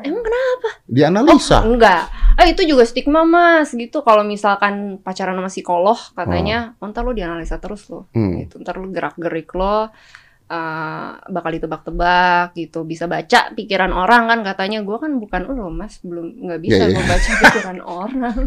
Emang kenapa? Dianalisa. Enggak. Eh itu juga stigma mas gitu. Kalau misalkan pacaran sama psikolog katanya, oh. ntar lu dianalisa terus lo. Hmm. Gitu. Ntar lu gerak-gerik lo. eh, bakal ditebak-tebak gitu bisa baca pikiran orang kan katanya gue kan bukan lo mas belum nggak bisa Iya, iya. gue baca pikiran orang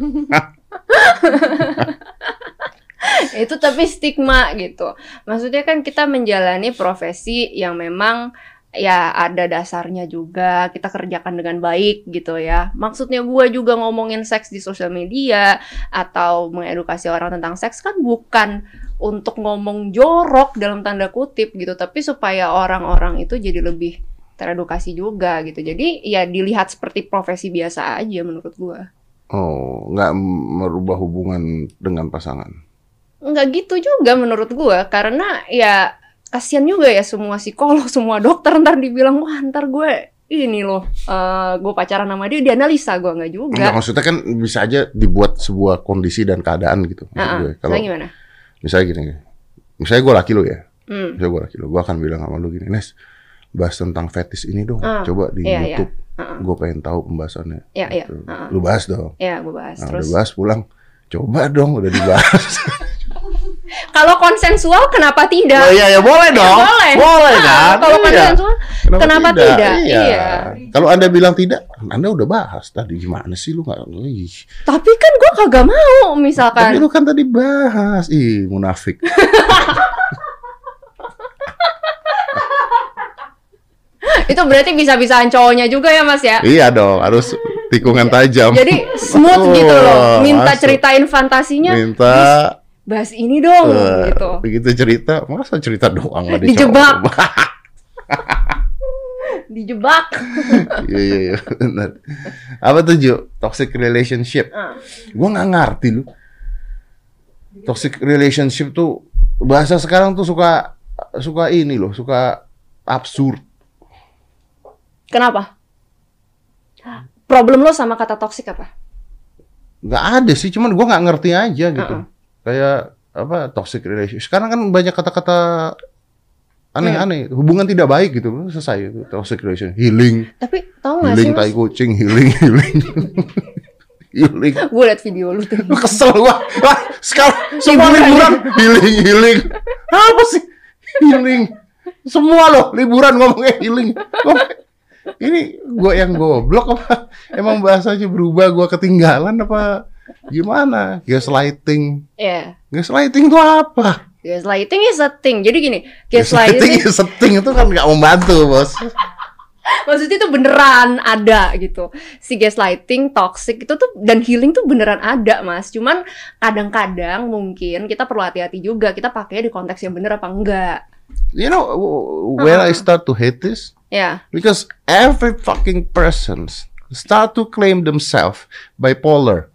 itu tapi stigma gitu maksudnya kan kita menjalani profesi yang memang ya ada dasarnya juga. Kita kerjakan dengan baik gitu ya. Maksudnya gue juga ngomongin seks di sosial media atau mengedukasi orang tentang seks kan bukan untuk ngomong jorok dalam tanda kutip gitu tapi supaya orang-orang itu jadi lebih teredukasi juga gitu. Jadi ya dilihat seperti profesi biasa aja menurut gue Oh, nggak merubah hubungan dengan pasangan. nggak gitu juga menurut gue karena ya kasihan juga ya semua psikolog semua dokter ntar dibilang wah ntar gue ini loh eh gue pacaran sama dia dianalisa gue nggak juga Enggak, maksudnya kan bisa aja dibuat sebuah kondisi dan keadaan gitu. gue. Kalau misalnya gimana misalnya gini, misalnya gue laki lo ya, hmm. misalnya gue laki lo, gue akan bilang sama lo gini, Nes, bahas tentang fetis ini dong, Ah, coba di iya, iya. YouTube, Heeh. gue pengen tahu pembahasannya. Iya, iya. Gitu. Heeh. Lu bahas dong. ya gue bahas Nah, terus udah bahas pulang, coba dong, udah dibahas. kalau konsensual kenapa tidak oh iya ya boleh Ya, dong, boleh. boleh Ah, kan? kalau Iya. konsensual Kenapa tidak? Iya. Iya. Kalau anda bilang tidak, anda udah bahas tadi gimana sih lu nggak? Tapi kan gue kagak mau Tapi misalkan lu kan tadi bahas, ih munafik. itu berarti bisa-bisaan cowoknya juga ya mas ya iya dong, harus tikungan tajam. jadi smooth gitu loh Oh, minta masuk. ceritain fantasinya Minta bahas ini dong eh, gitu begitu cerita, masa cerita doang nggak Dijebak. dijebak Iya iya iya benar. Apa tuh Ju? Toxic relationship. Ah. Gua nggak ngerti lu. Toxic relationship tuh bahasa sekarang tuh suka suka ini loh, suka absurd. kenapa problem lo sama kata toksik apa nggak ada sih cuman gua nggak ngerti aja gitu Uh-uh. Kayak apa toxic relationship. Sekarang kan banyak kata-kata aneh-aneh. Hmm. hubungan tidak baik gitu selesai. Itu toxic relationship. Healing. Tapi tau gak sih healing tai kucing healing healing. Healing. Gue liat video lu tuh. Lu kesel gua. Wah, sekarang semua Liburan. healing healing. Apa sih? Healing. Semua loh liburan ngomongnya healing. Ini gua yang goblok apa? Emang bahasanya berubah gua ketinggalan apa gimana? Gaslighting. Ya gaslighting itu apa? Gaslighting is a thing. Jadi gini gaslighting gaslighting setting itu kan nggak membantu bos. Maksudnya itu beneran ada gitu. Si gaslighting toxic itu tuh dan healing tuh beneran ada mas. Cuman kadang-kadang mungkin kita perlu hati-hati juga kita pakai di konteks yang bener apa enggak. You know where I Uh-uh. start to hate this? Ya. Because every fucking person start to claim themselves bipolar.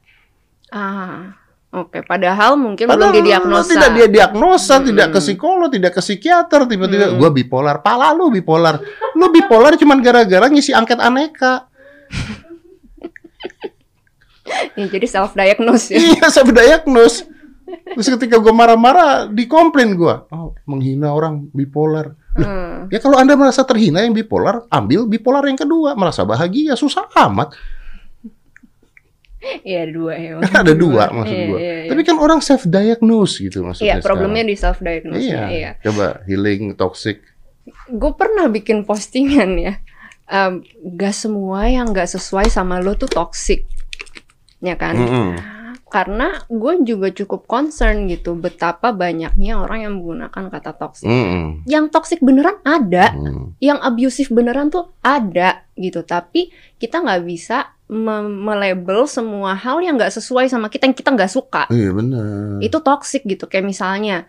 Ah oke padahal mungkin Padahal belum didiagnosa Tidak dia diagnosa, Hmm. tidak ke psikolog, tidak ke psikiater. Tiba-tiba Hmm. gua bipolar. Pala lu bipolar. Lu bipolar cuman gara-gara ngisi angket aneka. Ya, jadi self diagnose ya iya, saya diagnose. Terus ketika gua marah-marah, dikomplain gua. Oh, menghina orang bipolar. Hmm. Ya kalau Anda merasa terhina yang bipolar, ambil bipolar yang kedua. Merasa bahagia, susah amat. Iya ada dua ya Kan ada dua maksud Iya, gua. iya, iya. Tapi kan orang self diagnose gitu maksudnya. Iya, problemnya di self diagnose Iya. iya. Coba healing toxic. Gue pernah bikin postingan ya. Em, gak semua yang gak sesuai sama lo tuh toxic. Ya kan? Mm-mm. karena gue juga cukup concern gitu betapa banyaknya orang yang menggunakan kata toxic. Mm-mm. Yang toxic beneran ada, Mm. yang abusive beneran tuh ada gitu. Tapi kita nggak bisa me- melabel semua hal yang nggak sesuai sama kita yang kita nggak suka. Iya benar. Itu toxic gitu. Kayak misalnya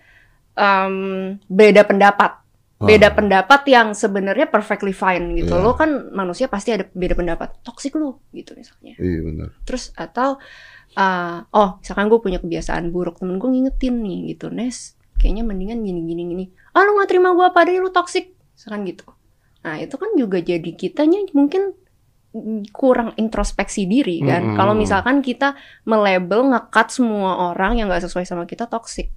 em, beda pendapat. Beda Ah. pendapat yang sebenarnya perfectly fine gitu. Iya. Lo kan manusia pasti ada beda pendapat. Toxic lo gitu misalnya. Iya benar. Terus atau uh, oh misalkan gue punya kebiasaan buruk temen gue ngingetin nih gitu Nes kayaknya mendingan gini gini gini ah lu gak terima gue apa adanya lu toxic misalkan gitu nah itu kan juga jadi kitanya mungkin kurang introspeksi diri kan. Mm-mm. kalau misalkan kita melabel ngekat semua orang yang gak sesuai sama kita toxic.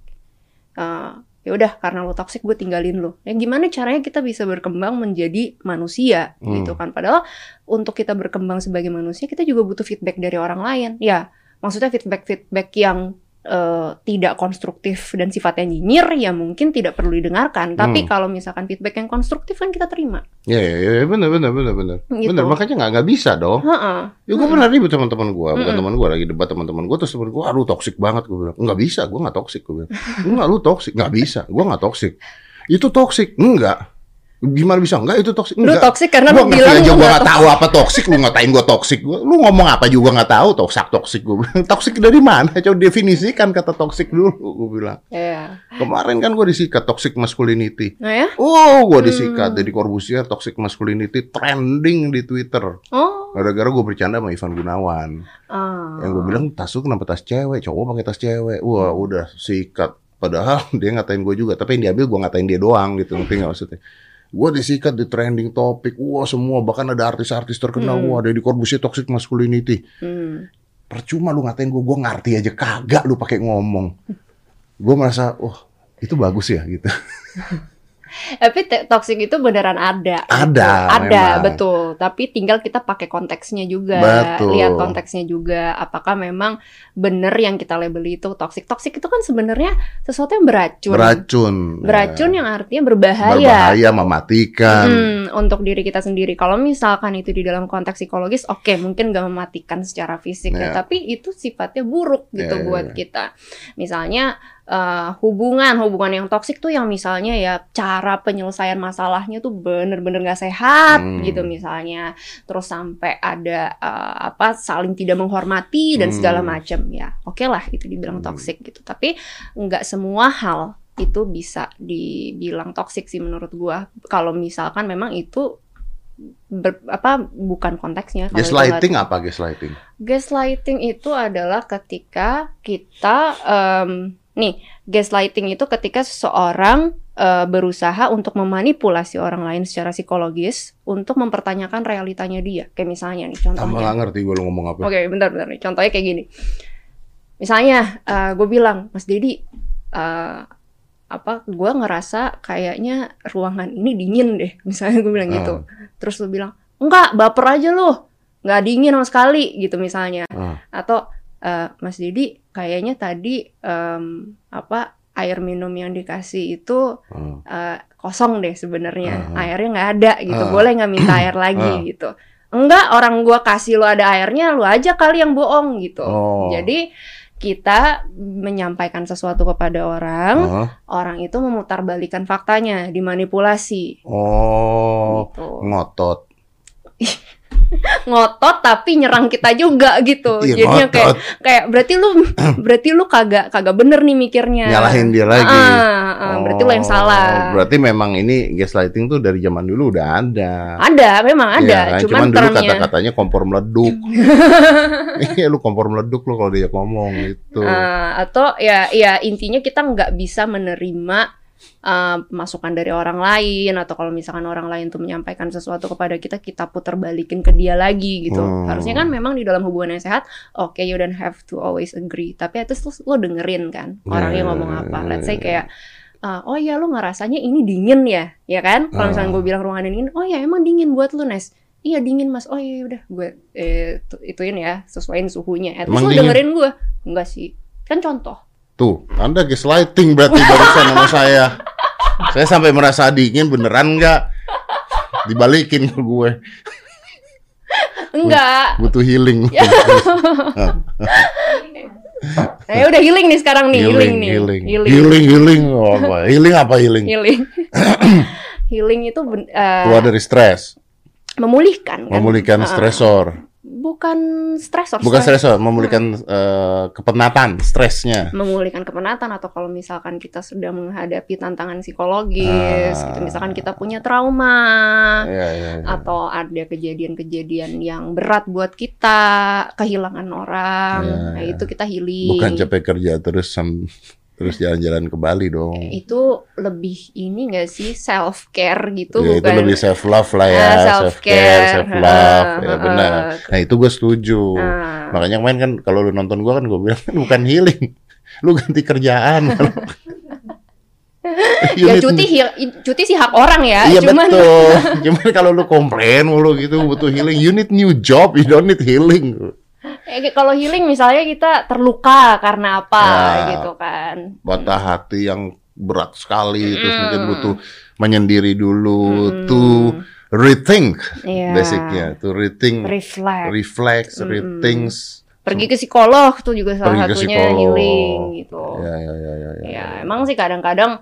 Uh, ya udah karena lu toxic gue tinggalin lu. Ya gimana caranya kita bisa berkembang menjadi manusia Hmm. gitu kan? Padahal untuk kita berkembang sebagai manusia kita juga butuh feedback dari orang lain. Ya maksudnya feedback feedback yang eh, tidak konstruktif dan sifatnya nyinyir ya mungkin tidak perlu didengarkan tapi Hmm. kalau misalkan feedback yang konstruktif kan kita terima Iya iya iya benar benar benar benar. Gitu. Benar makanya nggak nggak bisa dong. Heeh. Ya gue pernah ribut sama teman gue, bukan Mm-mm. teman gue lagi debat teman-teman gue terus teman gue, aduh toksik banget gue bilang, nggak bisa, gue nggak toksik gue bilang, enggak lu toksik, nggak bisa, gue nggak toksik, itu toksik, enggak, gimana bisa enggak itu toksik, lu enggak, toxic karena Gua lu bilang aja lu gue nggak nggak tahu apa toksik, lu ngatain gue toksik, Gua- lu ngomong apa juga nggak tahu, toksak toksik gue bilang, toksik dari mana? Coba definisikan kata toksik dulu, gue bilang. Iya. Kemarin kan gue disikat toxic masculinity. nah ya Oh, gue disikat Hmm. dari Corbusier toxic masculinity trending di Twitter. oh Gara-gara gue bercanda sama Ivan Gunawan. ah. Yang gue bilang tas lu kenapa tas cewek? Cowok pakai tas cewek. Wah udah sikat. Padahal dia ngatain gue juga. Tapi yang diambil gue ngatain dia doang gitu. Ngerti nggak maksudnya? Gue disikat di trending topik. Wah semua. Bahkan ada artis-artis terkenal. Hmm. Wah ada di Corbusier toxic masculinity. Hmm. Percuma lu ngatain gue. Gue ngerti aja. Kagak lu pakai ngomong. Gue merasa, wah itu bagus ya gitu. Tapi toxic itu beneran ada. Ada, gitu. Ada, memang. betul. Tapi tinggal kita pakai konteksnya juga. Betul. Lihat konteksnya juga. Apakah memang bener yang kita label itu toxic? Toxic itu kan sebenarnya sesuatu yang beracun. Beracun. Beracun Ya. yang artinya berbahaya. Berbahaya, mematikan. Hmm, untuk diri kita sendiri. Kalau misalkan itu di dalam konteks psikologis, oke mungkin gak mematikan secara fisik ya, Ya. tapi itu sifatnya buruk gitu Ya, ya, buat ya. kita. Misalnya eh, hubungan, hubungan yang toksik tuh yang misalnya ya cara penyelesaian masalahnya tuh bener-bener gak sehat Hmm. gitu misalnya. Terus sampai ada eh, apa saling tidak menghormati dan segala Hmm. macam ya. Oke lah itu dibilang Hmm. toksik gitu. Tapi nggak semua hal itu bisa dibilang toksik sih menurut gua. Kalau misalkan memang itu ber- apa bukan konteksnya. Gaslighting apa gaslighting? Gaslighting itu adalah ketika kita em, nih gaslighting itu ketika seseorang eh, berusaha untuk memanipulasi orang lain secara psikologis untuk mempertanyakan realitanya dia. Kayak misalnya nih Tambah contohnya. nggak ngerti gue lu ngomong apa. Oke, bentar, bentar nih. Contohnya kayak gini. Misalnya, gue bilang, Mas Dedi, eh, apa? Gue ngerasa kayaknya ruangan ini dingin deh. Misalnya gue bilang gitu. Terus lu bilang, enggak, baper aja lu, nggak dingin sama sekali, gitu misalnya. Ah. Atau eh, Mas Dedi, kayaknya tadi em, apa? Air minum yang dikasih itu Ah. eh, kosong deh sebenarnya airnya nggak ada gitu Ah. boleh nggak minta air lagi Ah. gitu enggak orang gua kasih lu ada airnya lu aja kali yang bohong gitu Oh. jadi kita menyampaikan sesuatu kepada orang Ah. orang itu memutarbalikan faktanya dimanipulasi Oh, gitu ngotot. ngotot tapi nyerang kita juga gitu Iya, jadinya kayak ngotot. kayak berarti lu berarti lu kagak kagak bener nih mikirnya Nyalahin dia lagi. Ah, ah, berarti lu yang Oh, salah Berarti memang ini gaslighting tuh dari zaman dulu udah ada. ada memang ada kan? cuman, Cuman dulu termnya kata-katanya kompor meleduk. Iya lu kompor meleduk lu kalau diajak ngomong gitu. Eh, atau ya ya intinya kita nggak bisa menerima eh, masukan dari orang lain atau kalau misalkan orang lain tuh menyampaikan sesuatu kepada kita kita putar balikin ke dia lagi gitu Hmm. harusnya kan memang di dalam hubungan yang sehat oke you don't have to always agree tapi itu lo dengerin kan orangnya Ya, ngomong apa let's say ya, kayak eh, oh ya lo ngerasanya ini dingin ya ya kan kalau misalnya Ah. gue bilang ruangan ini dingin oh ya emang dingin buat lu Nes Iya dingin mas. Oh iya udah gue eh, tu- ituin ya sesuaiin suhunya. At least Emang lo dengerin gue. Enggak sih. Kan contoh. Tuh, Anda gaslighting berarti barusan sama saya. Saya sampai merasa dingin beneran nggak? Dibalikin ke gue. Enggak. Butuh healing. Ya. Nah, udah healing nih sekarang nih, healing, nih. healing, Healing. healing, healing, Oh, apa? healing apa healing? Healing. healing itu eh, Keluar dari stres, memulihkan kan? memulihkan Ah, stresor, bukan stresor. bukan stres. stresor, memulihkan eh, kepenatan, stresnya. memulihkan kepenatan atau kalau misalkan kita sudah menghadapi tantangan psikologis, Ah. gitu. misalkan kita punya trauma Ya, ya, ya. atau ada kejadian-kejadian yang berat buat kita, kehilangan orang, Ya, nah ya. itu kita healing. Bukan capek kerja terus sam- terus jalan-jalan ke Bali dong. Itu lebih ini enggak sih self care gitu Ya, itu bukan? lebih self love lah ya, Ah, self care, self love, Ah, ya ah, benar. ah. Nah itu gue setuju. Nah, Makanya kemarin kan kalau lu nonton gue kan gue bilang kan bukan healing, lu ganti kerjaan. ya cuti cuti sih hak orang ya, Iya cuman betul. Cuman kalau lu komplain mulu gitu butuh healing, you need new job, you don't need healing. Eh, kalau healing misalnya kita terluka karena apa Ya. gitu kan. Patah hati yang berat sekali, terus Mm. mungkin butuh menyendiri dulu, Mm. to rethink Iya. basicnya, to rethink, reflect. reflect, Mm-mm. rethink. Pergi ke psikolog tuh juga salah Pergi satunya healing gitu. Ya, ya, ya, ya, ya. Ya, emang sih kadang-kadang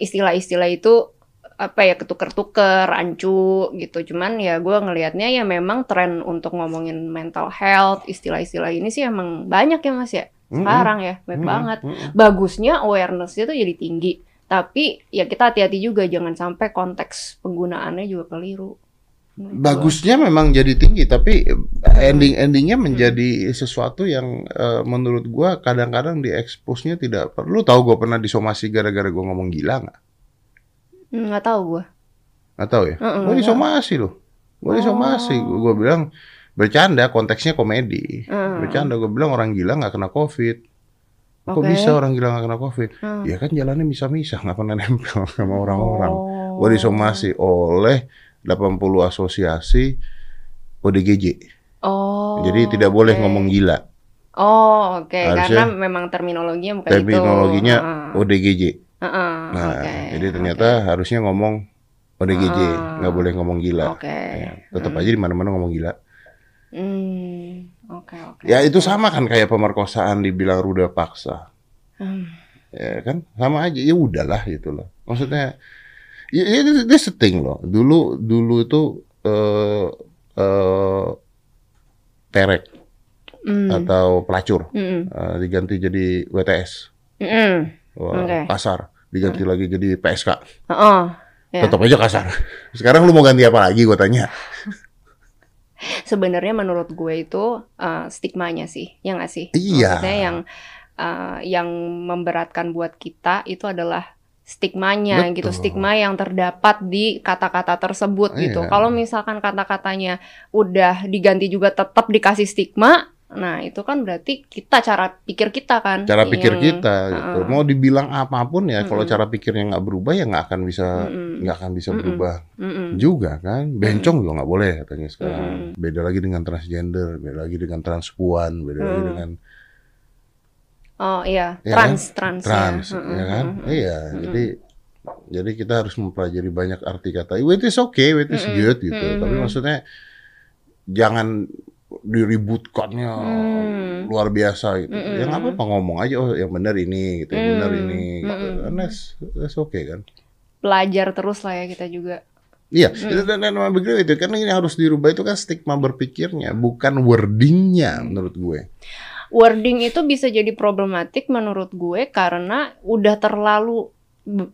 istilah-istilah itu apa ya ketuker-tuker, rancu gitu. Cuman ya gue ngelihatnya ya memang tren untuk ngomongin mental health, istilah-istilah ini sih emang banyak ya Mas ya. Sekarang ya, banyak Mm-mm. banget. Mm-mm. Bagusnya awareness-nya tuh jadi tinggi. Tapi ya kita hati-hati juga jangan sampai konteks penggunaannya juga keliru. Gua. Bagusnya memang jadi tinggi, tapi ending-endingnya menjadi sesuatu yang eh, menurut gua kadang-kadang dieksposnya tidak perlu. Tahu gua pernah disomasi gara-gara gua ngomong gila nggak? Hmm, nggak tahu gue. Nggak tahu ya? Mm-mm, Gua disomasi loh. Gua disomasi. Oh. Gua bilang bercanda, konteksnya komedi. Hmm. Bercanda, gua bilang orang gila nggak kena covid. Kok Oke. bisa orang gila nggak kena covid? Hmm. Ya kan jalannya bisa-bisa, nggak pernah nempel sama orang-orang. Oh. Gua disomasi oleh 80 asosiasi ODGJ. Oh. Jadi tidak boleh ngomong gila. Oh, oke. Harusnya- Karena memang terminologinya bukan Terminologinya itu. Heeh. ODGJ. Heeh, Nah, oke, jadi ternyata harusnya ngomong ODGJ, Ah. nggak boleh ngomong gila. Oke. Ya, tetap Hmm. aja di mana-mana ngomong gila. Hmm, oke oke. Ya itu sama kan kayak pemerkosaan dibilang ruda paksa. Hmm. Ya kan? Sama aja. Ya udahlah gitu loh. Maksudnya ya, ya dia setting loh. Dulu dulu itu eh eh terek Hmm. atau pelacur Hmm. eh, diganti jadi WTS. Hmm. Wah, Oke. kasar. Diganti lagi jadi PSK. Heeh. Ya. Tetap aja kasar. Sekarang lu mau ganti apa lagi gue tanya? Sebenarnya menurut gue itu eh, stigmanya sih, ya nggak sih? Iya. Maksudnya yang eh, yang memberatkan buat kita itu adalah stigmanya Betul. gitu, stigma yang terdapat di kata-kata tersebut gitu. Iya. Kalau misalkan kata-katanya udah diganti juga tetap dikasih stigma, nah itu kan berarti kita cara pikir kita kan. Cara pikir yang- kita gitu. Heeh. Mau dibilang apa pun ya kalau Mm-mm. cara pikirnya nggak berubah ya nggak akan bisa nggak akan bisa berubah juga kan. Bencong juga nggak boleh katanya sekarang. Beda lagi dengan transgender, beda lagi dengan transpuan, beda lagi Mm. dengan Oh iya, Ya trans trans trans, ya. ya kan? Iya, jadi jadi kita harus mempelajari banyak arti kata. It is okay, it is good gitu. Tapi maksudnya jangan diributkannya Hmm. luar biasa gitu. Mm-mm. Yang apa apa ngomong aja oh yang benar ini gitu, yang benar Mm. ini gitu. That's, that's okay kan. Belajar terus lah ya kita juga. Iya, Mm. itu dan, dan memang begitu itu kan ini harus dirubah itu kan stigma berpikirnya, bukan wordingnya menurut gue. wording itu bisa jadi problematik menurut gue karena udah terlalu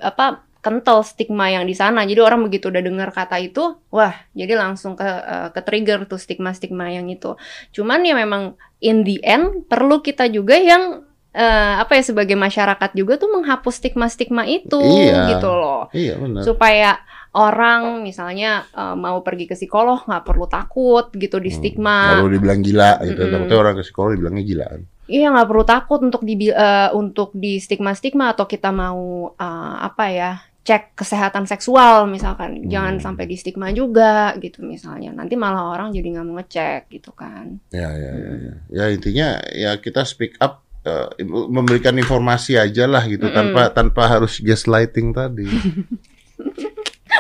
apa kental stigma yang di sana. Jadi orang begitu udah dengar kata itu, wah, jadi langsung ke eh, ke trigger tuh stigma-stigma yang itu. Cuman ya memang in the end perlu kita juga yang eh, apa ya sebagai masyarakat juga tuh menghapus stigma-stigma itu Iya. gitu loh. Iya benar. Supaya orang misalnya eh, mau pergi ke psikolog nggak perlu takut gitu di Hmm. stigma. Kalau dibilang gila gitu, Mm-mm. takutnya orang ke psikolog dibilangnya gila kan. Iya nggak perlu takut untuk di eh, untuk di stigma stigma atau kita mau eh, apa ya cek kesehatan seksual misalkan jangan Hmm. sampai di stigma juga gitu misalnya nanti malah orang jadi nggak mau ngecek gitu kan Ya, ya, ya, ya. Ya intinya ya kita speak up, eh, memberikan informasi aja lah gitu Mm-mm. tanpa tanpa harus gaslighting tadi.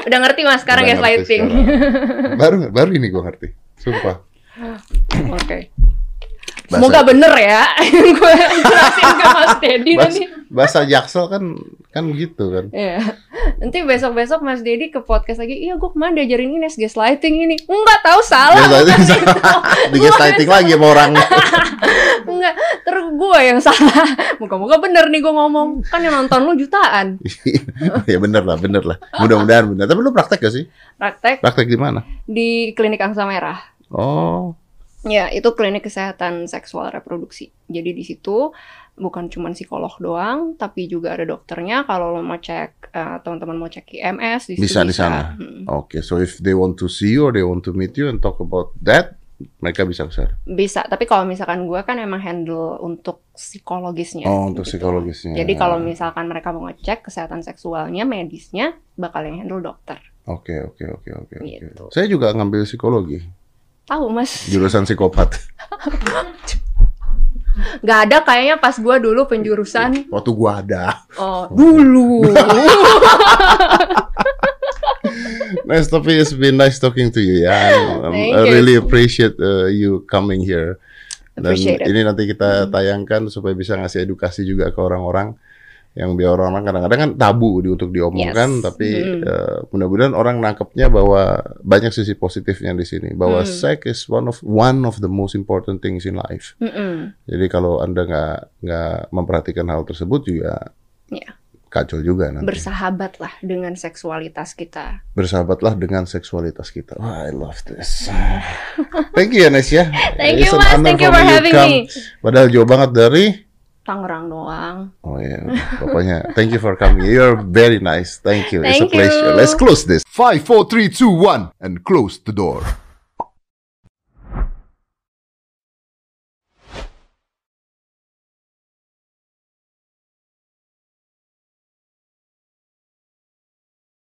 udah ngerti mas sekarang Udah ya ngerti lighting sekarang. baru baru ini gue ngerti, sumpah. oke Bahasa- Semoga bener ya. Gue jelasin ke Mas Dedi Bahasa, nanti. Bahasa Jaksel kan kan gitu kan. Iya. Nanti besok-besok Mas Dedi ke podcast lagi. Iya, gue kemarin diajarin ini gaslighting ini. Enggak tahu salah. Gaslighting salah. Di gaslighting lagi sama orangnya. Enggak, terus gue yang salah. Moga-moga bener nih gue ngomong. Kan yang nonton lu jutaan. ya bener lah, bener lah. Mudah-mudahan bener. Tapi lu praktek gak sih? Praktek Praktek di mana? di klinik angsa merah. Oh, Ya, itu klinik kesehatan seksual reproduksi. Jadi di situ bukan cuma psikolog doang, tapi juga ada dokternya. Kalau lo mau cek, eh, teman-teman mau cek IMS, di situ Bisa di sana? Hmm. oke. So if they want to see you or they want to meet you and talk about that, mereka bisa ke sana. Bisa, tapi kalau misalkan gue kan emang handle untuk psikologisnya. Oh, untuk gitu. psikologisnya. Jadi kalau misalkan mereka mau ngecek kesehatan seksualnya, medisnya, bakal yang handle dokter. Oke, oke, oke, oke, oke. Gitu. Saya juga ngambil psikologi, Tahu mas? jurusan psikopat. Gak ada kayaknya pas gue dulu penjurusan. Waktu gua ada. Oh, dulu. Nice, tapi it's been nice talking to you ya. Thank I really appreciate uh, you coming here. Dan ini nanti kita tayangkan supaya bisa ngasih edukasi juga ke orang-orang yang biar orang-orang kadang-kadang kan tabu di untuk diomongkan, Yes. tapi Mm. uh, mudah-mudahan orang nangkepnya bahwa banyak sisi positifnya di sini. Bahwa Mm. sex is one of one of the most important things in life. Mm-mm. Jadi kalau anda nggak nggak memperhatikan hal tersebut juga Ya. kacau juga nanti. Bersahabatlah dengan seksualitas kita. Bersahabatlah dengan seksualitas kita. Wah, I love this. Thank you, Yanes ya. Thank It's you, Mas. Thank you for having me. Padahal jauh banget dari. Tangerang doang. Oh ya, pokoknya thank you for coming. You're very nice. Thank you. It's a Thank you. pleasure. Let's close this. Five, four, three, two, one, and close the door.